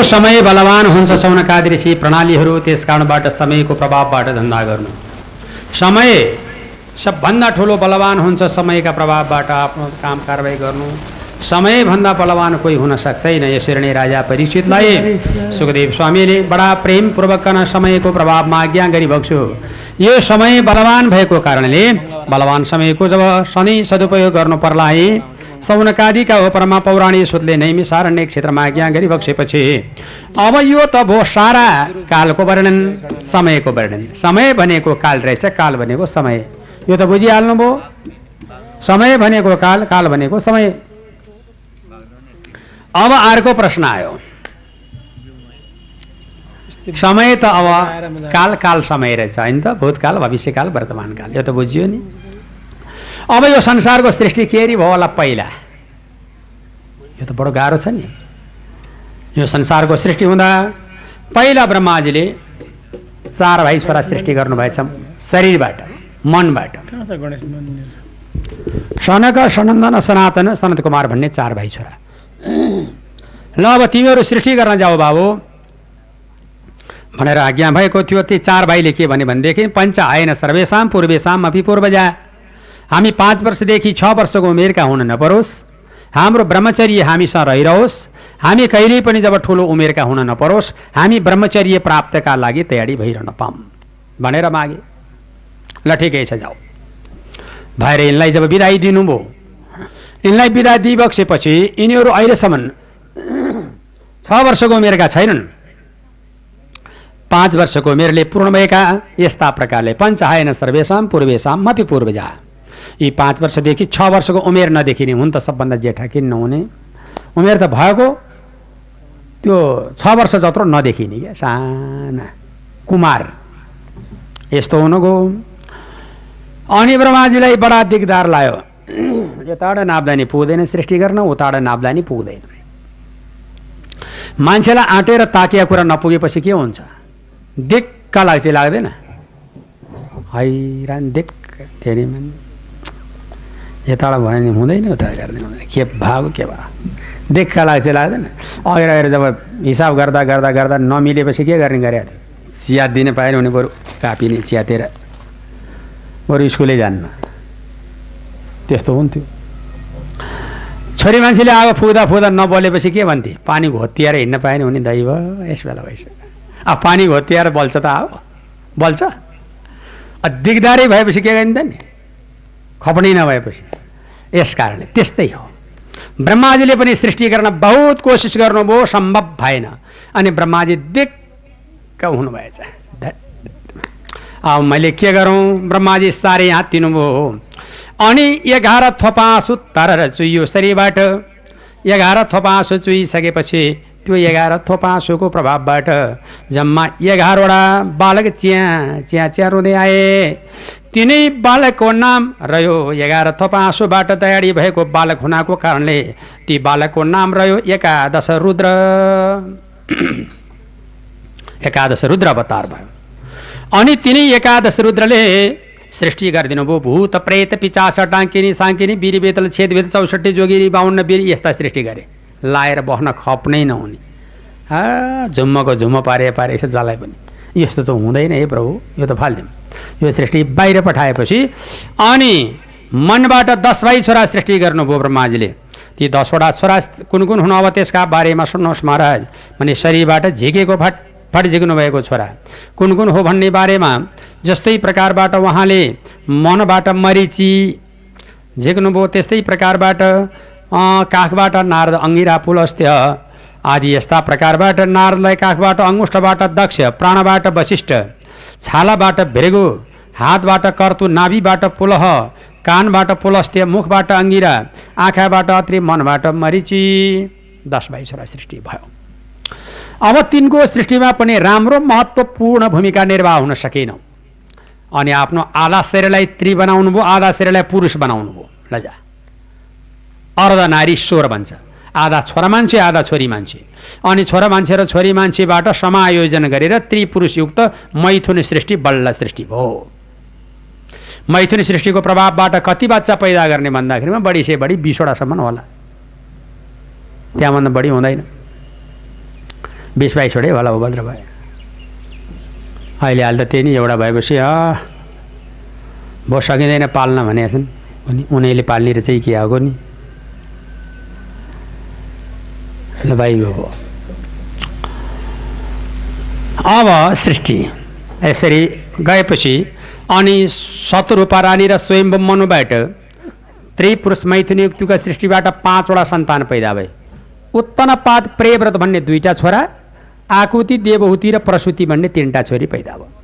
समय बलवान हुन्छ सौनकादि ऋषि प्रणालीहरू त्यस कारणबाट समयको प्रभावबाट धन्दा गर्नु। समय सबभन्दा ठुलो बलवान हुन्छ समयका प्रभावबाट आफ्नो काम कारवाही गर्नु। समयभन्दा बलवान कोही हुन सक्दैन यसरी नै राजा परीक्षितलाई सुखदेव स्वामीले बडा प्रेमपूर्वक समयको प्रभावमा आज्ञा गरिबक्छु यो समय बलवान भएको कारणले बलवान समयको जब सधैँ सदुपयोग गर्नु पर्ला है सौनकादिका परमा पौराणिक सुतले नैमिसारण्य क्षेत्रमा आज्ञा गरिबक्सेपछि अब यो त भो सारा कालको वर्णन समयको वर्णन। समय भनेको काल रहेछ काल भनेको समय। यो त बुझिहाल्नुभयो समय भनेको काल काल भनेको समय। अब अर्को प्रश्न आयो। समय त अब काल काल समय रहेछ होइन त? भूतकाल भविष्यकाल वर्तमान काल यो त बुझियो नि। अब यो संसारको सृष्टि के भयो होला पहिला। यो त बडो गाह्रो छ नि। यो संसारको सृष्टि हुँदा पहिला ब्रह्माजीले चार भाइ छोरा सृष्टि गर्नुभएछ शरीरबाट मनबाट। सनक सनन्दन सनातन सनत कुमार भन्ने चार भाइ छोरा ल अब तिमीहरू सृष्टि गर्न जाऊ बाबु। भनेर आज्ञा भएको थियो ती चार भाइले के भने भनेदेखि पञ्च आएन सर्वेसाम पूर्वेसाम अपि पूर्वजा। हामी पाँच वर्षदेखि छ वर्षको उमेरका हुन नपरोस्। हाम्रो ब्रह्मचर्य हामीसँग रहिरहोस्। हामी कहिल्यै पनि जब ठुलो उमेरका हुन नपरोस् हामी ब्रह्मचर्य प्राप्तका लागि तयारी भइरहन पाऊँ। भनेर मागे। ल ठिकै छ जाऊ। भएर यिनलाई जब बिदाई दिनुभयो यिनलाई बिदा दिइबक्सेपछि यिनीहरू अहिलेसम्म छ वर्षको उमेरका छैनन्। पाँच वर्षको उमेरले पूर्ण भएका यस्ता प्रकारले पञ्चायन सर्वेसाम पूर्वेसाम मपि पूर्वजा। यी पाँच वर्षदेखि छ वर्षको उमेर नदेखिने हुन् त सबभन्दा जेठा किन नहुने। उमेर त भएको त्यो छ वर्ष जत्रो नदेखिने क्या साना कुमार। यस्तो हुनुको अनि ब्रह्माजीलाई बडा दिगदार लाग्यो। यताबाट नाप्दा नि पुग्दैन सृष्टि गर्न उताबाट नाप्दा नि पुग्दैन। मान्छेलाई आँटेर ताकिया कुरा नपुगेपछि के हुन्छ? दिक्क लाग्छ लाग्दैन? हैरान दिक्क धेरै मन यताबाट भयो भने हुँदैन उता गर्दैन के भएको के भयो दिक्क लाग्छ लाग्दैन। अगाडि अगाडि जब हिसाब गर्दा गर्दा गर्दा नमिलेपछि के गर्ने थियो चिया दिन पाएन भने बरु कापिने च्यातेर बरु स्कुलै जान्न। त्यस्तो हुन्थ्यो। छोरी मान्छेले अब फुक्दा फुक्दा नबलेपछि के भन्थे? पानी घोत्तिएर हिँड्न पाएन भने दैव यस बेला भइसक्यो अब पानी घोत्तिएर बल्छ त अब बल्छ। दिगदारी भएपछि के गरिन्छ नि? खपडी नभएपछि। यस कारणले। त्यस्तै हो। ब्रह्माजीले पनि सृष्टि गर्न बहुत कोसिस गर्नुभयो सम्भव भएन। अनि ब्रह्माजी दिक्क हुनुभएछ। अब मैले के गरौँ? ब्रह्माजी साह्रै हात दिनुभयो अनि एघार थोपा आँसु तर चुइयो शरीरबाट। एघार थोपा आँसु चुइसकेपछि त्यो एघार थोपा आँसुको प्रभावबाट जम्मा एघारवटा बालक चिया चिया चिया रुँदै आए। तिनै बालकको नाम रह्यो। एघार थोपा आँसुबाट तयारी भएको बालक हुनाको कारणले ती बालकको नाम रह्यो एकादश रुद्र। एकादश रुद्र अवतार भयो। अनि तिनै एकादश रुद्रले सृष्टि गरिदिनु भयो। भूत प्रेत पिचास टाङ्किनी साङ्किनी बिरी बेतल छेद बेतल चौसठी जोगिरी बाहुन्न बिरी यस्ता सृष्टि गरे। लाएर बस्न खप्नै नहुने। झुम्मको झुम्म पारे पारे जसलाई पनि। यस्तो त हुँदैन है प्रभु। यो त फालिदिउँ। यो सृष्टि बाहिर पठाएपछि अनि मनबाट दस भाइ छोरा सृष्टि गर्नुभयो ब्रह्माजीले। ती दसवटा छोरा कुन कुन हुनु अब त्यसका बारेमा सुन्नुहोस् महाराज। भने शरीरबाट झिकेको फट फट झिक्नु भएको छोरा। कुन कुन हो भन्ने बारेमा जस्तै प्रकारबाट उहाँले मनबाट मरिची झिक्नुभयो त्यस्तै प्रकारबाट काखबाट नारद अङ्गिरा पुलस्त्य आदि यस्ता प्रकारबाट नारदलाई काखबाट अङ्गुष्ठबाट दक्ष प्राणबाट वशिष्ठ छालाबाट भृगु हातबाट कर्तु नाभिबाट पुलह कानबाट पुलस्त्य मुखबाट अङ्गिरा आँखाबाट अत्रि मनबाट मरिची। दस छोरा सृष्टि भयो। अब तिनको सृष्टिमा पनि राम्रो महत्त्वपूर्ण भूमिका निर्वाह हुन सकेन। अनि आफ्नो आधा शरीरलाई त्रि बनाउनु भयो आधा शरीरलाई पुरुष बनाउनु भयो। लजा। अर्ध नारी स्वर भन्छ आधा छोरा मान्छे आधा छोरी मान्छे। अनि छोरा मान्छे र छोरी मान्छेबाट समायोजन गरेर त्रिपुरुषयुक्त मैथुन सृष्टि बल्ल सृष्टि भयो। मैथुन सृष्टिको प्रभावबाट कति बच्चा पैदा गर्ने भन्दाखेरिमा बढी से बढी बिसवटासम्म होला। त्यहाँभन्दा बढी हुँदैन। बिस बाइसवटै होला उभद्र भयो अहिले अहिले त त्यही नि एउटा भएपछि भयो सकिँदैन पाल्न अनि उनीहरूले पाल्ने रहेछ कि के आएको नि? ल भाइ हो अब सृष्टि यसरी गएपछि अनि शत्रुपा रानी र स्वयम्भू मनुबाट त्रिपुरुष मैथुन युक्तिको सृष्टिबाट पाँचवटा सन्तान पैदा भए उत्तनपाद प्रेव्रत भन्ने दुईवटा छोरा आकुति देवहुति र प्रसुति भन्ने तिनवटा छोरी पैदा भयो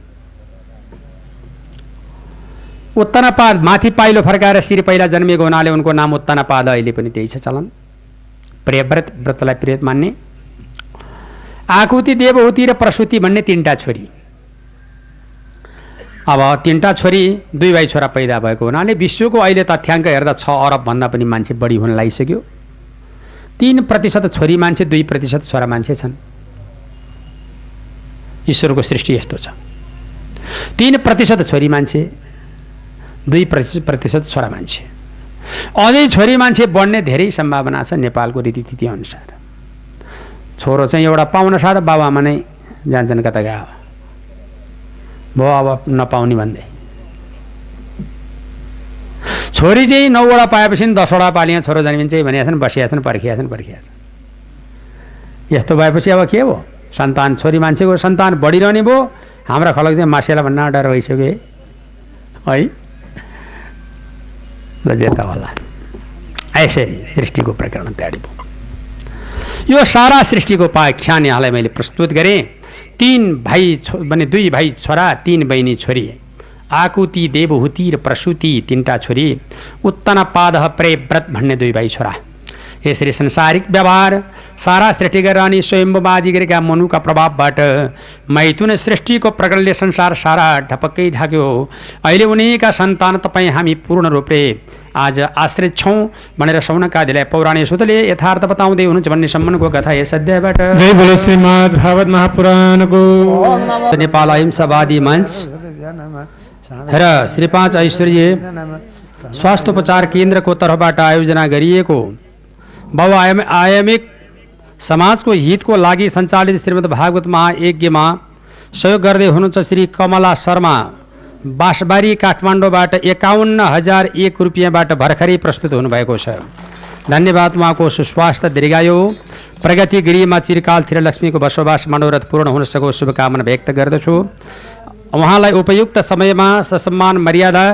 उत्तनपाद माथि पाइलो फर्काएर शिर पहिला जन्मिएको हुनाले उनको नाम उत्तनपाद अहिले पनि त्यही छ चलन प्रियव्रत व्रतलाई प्रिय मान्ने। आकुति देवहुति र प्रसुति भन्ने तिनवटा छोरी। अब तिनवटा छोरी दुई भाइ छोरा पैदा भएको हुनाले विश्वको अहिले तथ्याङ्क हेर्दा छ अरबभन्दा पनि मान्छे बढी हुन लागिसक्यो। तिन प्रतिशत छोरी मान्छे दुई प्रतिशत छोरा मान्छे छन्। ईश्वरको सृष्टि यस्तो छ। तिन प्रतिशत छोरी मान्छे दुई प्रतिशत प्रतिशत छोरा मान्छे। अझै छोरी मान्छे बढ्ने धेरै सम्भावना छ नेपालको रीतिथिति अनुसार। छोरो चाहिँ एउटा पाउन साथ बाबुआमा नै जान्छन् कता गयो भयो अब नपाउने भन्दै। छोरी चाहिँ नौवटा पाएपछि दसवटा पालिया छोरो जन्मिन्छ भनेका छन् बसिया छन् पर्खिया छन् पर्खिया छन् यस्तो भएपछि अब के भयो? सन्तान छोरी मान्छेको सन्तान बढिरहने भयो। हाम्रा खलक चाहिँ मासेला भन्न डर भइसक्यो है? जेता होला यसरी सृष्टिको प्रकरण भयो यो सारा सृष्टिको पाख्यान यहाँलाई मैले प्रस्तुत गरेँ तिन भाइ छो भने दुई भाइ छोरा तिन बहिनी छोरी आकुति देवहुति र प्रसुति तिनवटा छोरी उत्तनपाद प्रेव्रत भन्ने दुई भाइ छोरा यसरी संसारिक व्यवहार सारा सृष्टि गरेर अनि स्वयम्बुवादी गरेका मनुका प्रभावबाट मैथुन सृष्टिको प्रकरणले संसार सारा ढपक्कै ढाक्यो अहिले उनीका सन्तान तपाईँ हामी पूर्ण रूपले आज आश्रित छौँ भनेर सौनकादिलाई पौराणिक सूत्रले यथार्थ बताउँदै हुनुहुन्छ भन्ने सम्मानको कथा यस अध्यायबाट। जय बोलो श्रीमद् भागवत महापुराणको। नेपाल अहिंसावादी मञ्च र श्री पाँच ऐश्वर्य स्वास्थ्योपचार केन्द्रको तर्फबाट आयोजना गरिएको बहुआयाम आयामिक समाजको हितको लागि सञ्चालित श्रीमद् भागवत महायज्ञमा सहयोग गर्दै हुनुहुन्छ श्री कमला शर्मा। बाँसबारी काठमाडौँबाट एकाउन्न हजार एक रुपियाँबाट भर्खरै प्रस्तुत हुनुभएको छ। धन्यवाद उहाँको सुस्वास्थ्य दीर्घायु। प्रगति गृहमा चिरकालतिर लक्ष्मीको बसोबास मनोरथ पूर्ण हुन सकोस् शुभकामना व्यक्त गर्दछु। उहाँलाई उपयुक्त समयमा ससम्मान मर्यादा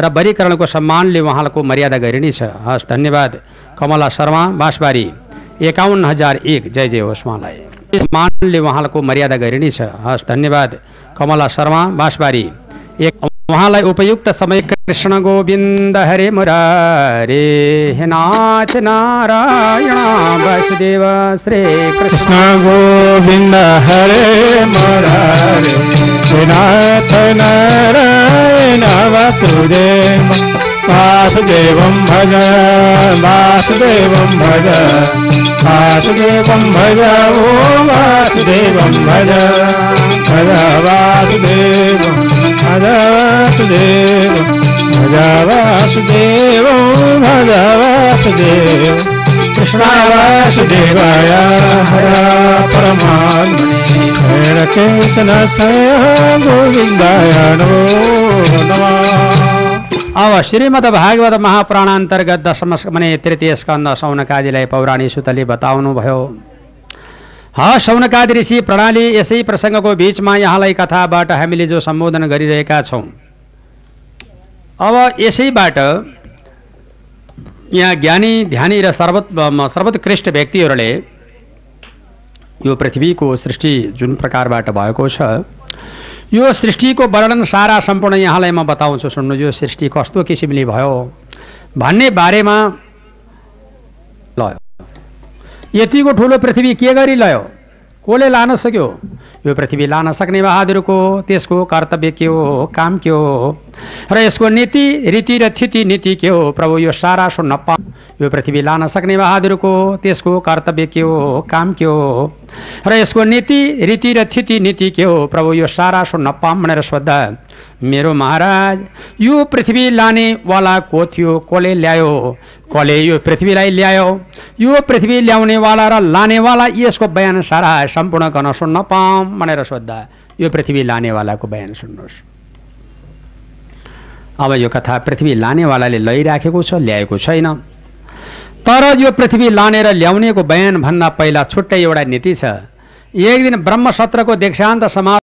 र वरीकरणको सम्मानले उहाँको मर्यादा गरिनेछ। हस् धन्यवाद। कमला शर्मा बाँसबारी। एकाउन्न हजार एक। जय जय होस् उहाँलाई। सम्मानले उहाँको मर्यादा गरिनेछ। हस् धन्यवाद। कमला शर्मा बाँसबारी। एक उहाँलाई उपयुक्त समय कृष्ण गोविन्द हरे मुरारे नाथ नारायण, वासुदेव श्री कृष्ण। गोविन्द हरे मुरारे श्रीनाथ नारायण, वासुदेव, वासुदेवं भज वासुदेवं भज वासुदेवं भज ॐ वासुदेवं भज भज वासुदेवं। भज वासुदेवं भज वासुदेवं भज वासुदेव कृष्ण वासुदेवाय हर परमात्मने हर कृष्ण गोविन्दाय नमो नमः अब श्रीमद् भागवत महापुराण अन्तर्गत दशम भने तृतीय स्कन्द सौनकादिलाई पौराणी सुतले बताउनुभयो। ह सौनकादि ऋषि प्रणाली यसै प्रसङ्गको बिचमा यहाँलाई कथाबाट हामीले जो सम्बोधन गरिरहेका छौँ। अब यसैबाट यहाँ ज्ञानी ध्यानी र सर्वोत् सर्वोत्कृष्ट व्यक्तिहरूले यो पृथ्वीको सृष्टि जुन प्रकारबाट भएको छ यो सृष्टिको वर्णन सारा सम्पूर्ण यहाँलाई म बताउँछु सुन्नु यो सृष्टि कस्तो किसिमले भयो भन्ने बारेमा लयो। यतिको ठुलो पृथ्वी के गरी लयो? कसले लान सक्यो? यो पृथ्वी लान सक्ने बहादुरको त्यसको कर्तव्य के हो? काम के हो? र यसको नीति रीति र थिति नीति के हो? प्रभु यो सारा सुन्न पा यो पृथ्वी लान सक्ने बहादुरको त्यसको कर्तव्य के हो? काम के हो? र यसको नीति रीति र थिति नीति के हो? प्रभु यो सारा सुन्न पाम भनेर सोद्धा। मेरो महाराज यो पृथ्वी लानेवाला को थियो कसले ल्यायो? कसले यो पृथ्वीलाई ल्यायो? यो पृथ्वी ल्याउनेवाला र लानेवाला यसको बयान सारा सम्पूर्ण गर्न सुन्न पाऊँ भनेर सोद्धा यो पृथ्वी लानेवालाको बयान सुन्नुहोस्। अब यो कथा पृथ्वी लानेवालाले लैराखेको छ ल्याएको छैन। तर यो पृथ्वी लानेर ल्याउनेको बयान भन्दा पहिला छुट्टै एउटा नीति छ। एक दिन ब्रह्मसत्रको दीक्षान्त समाज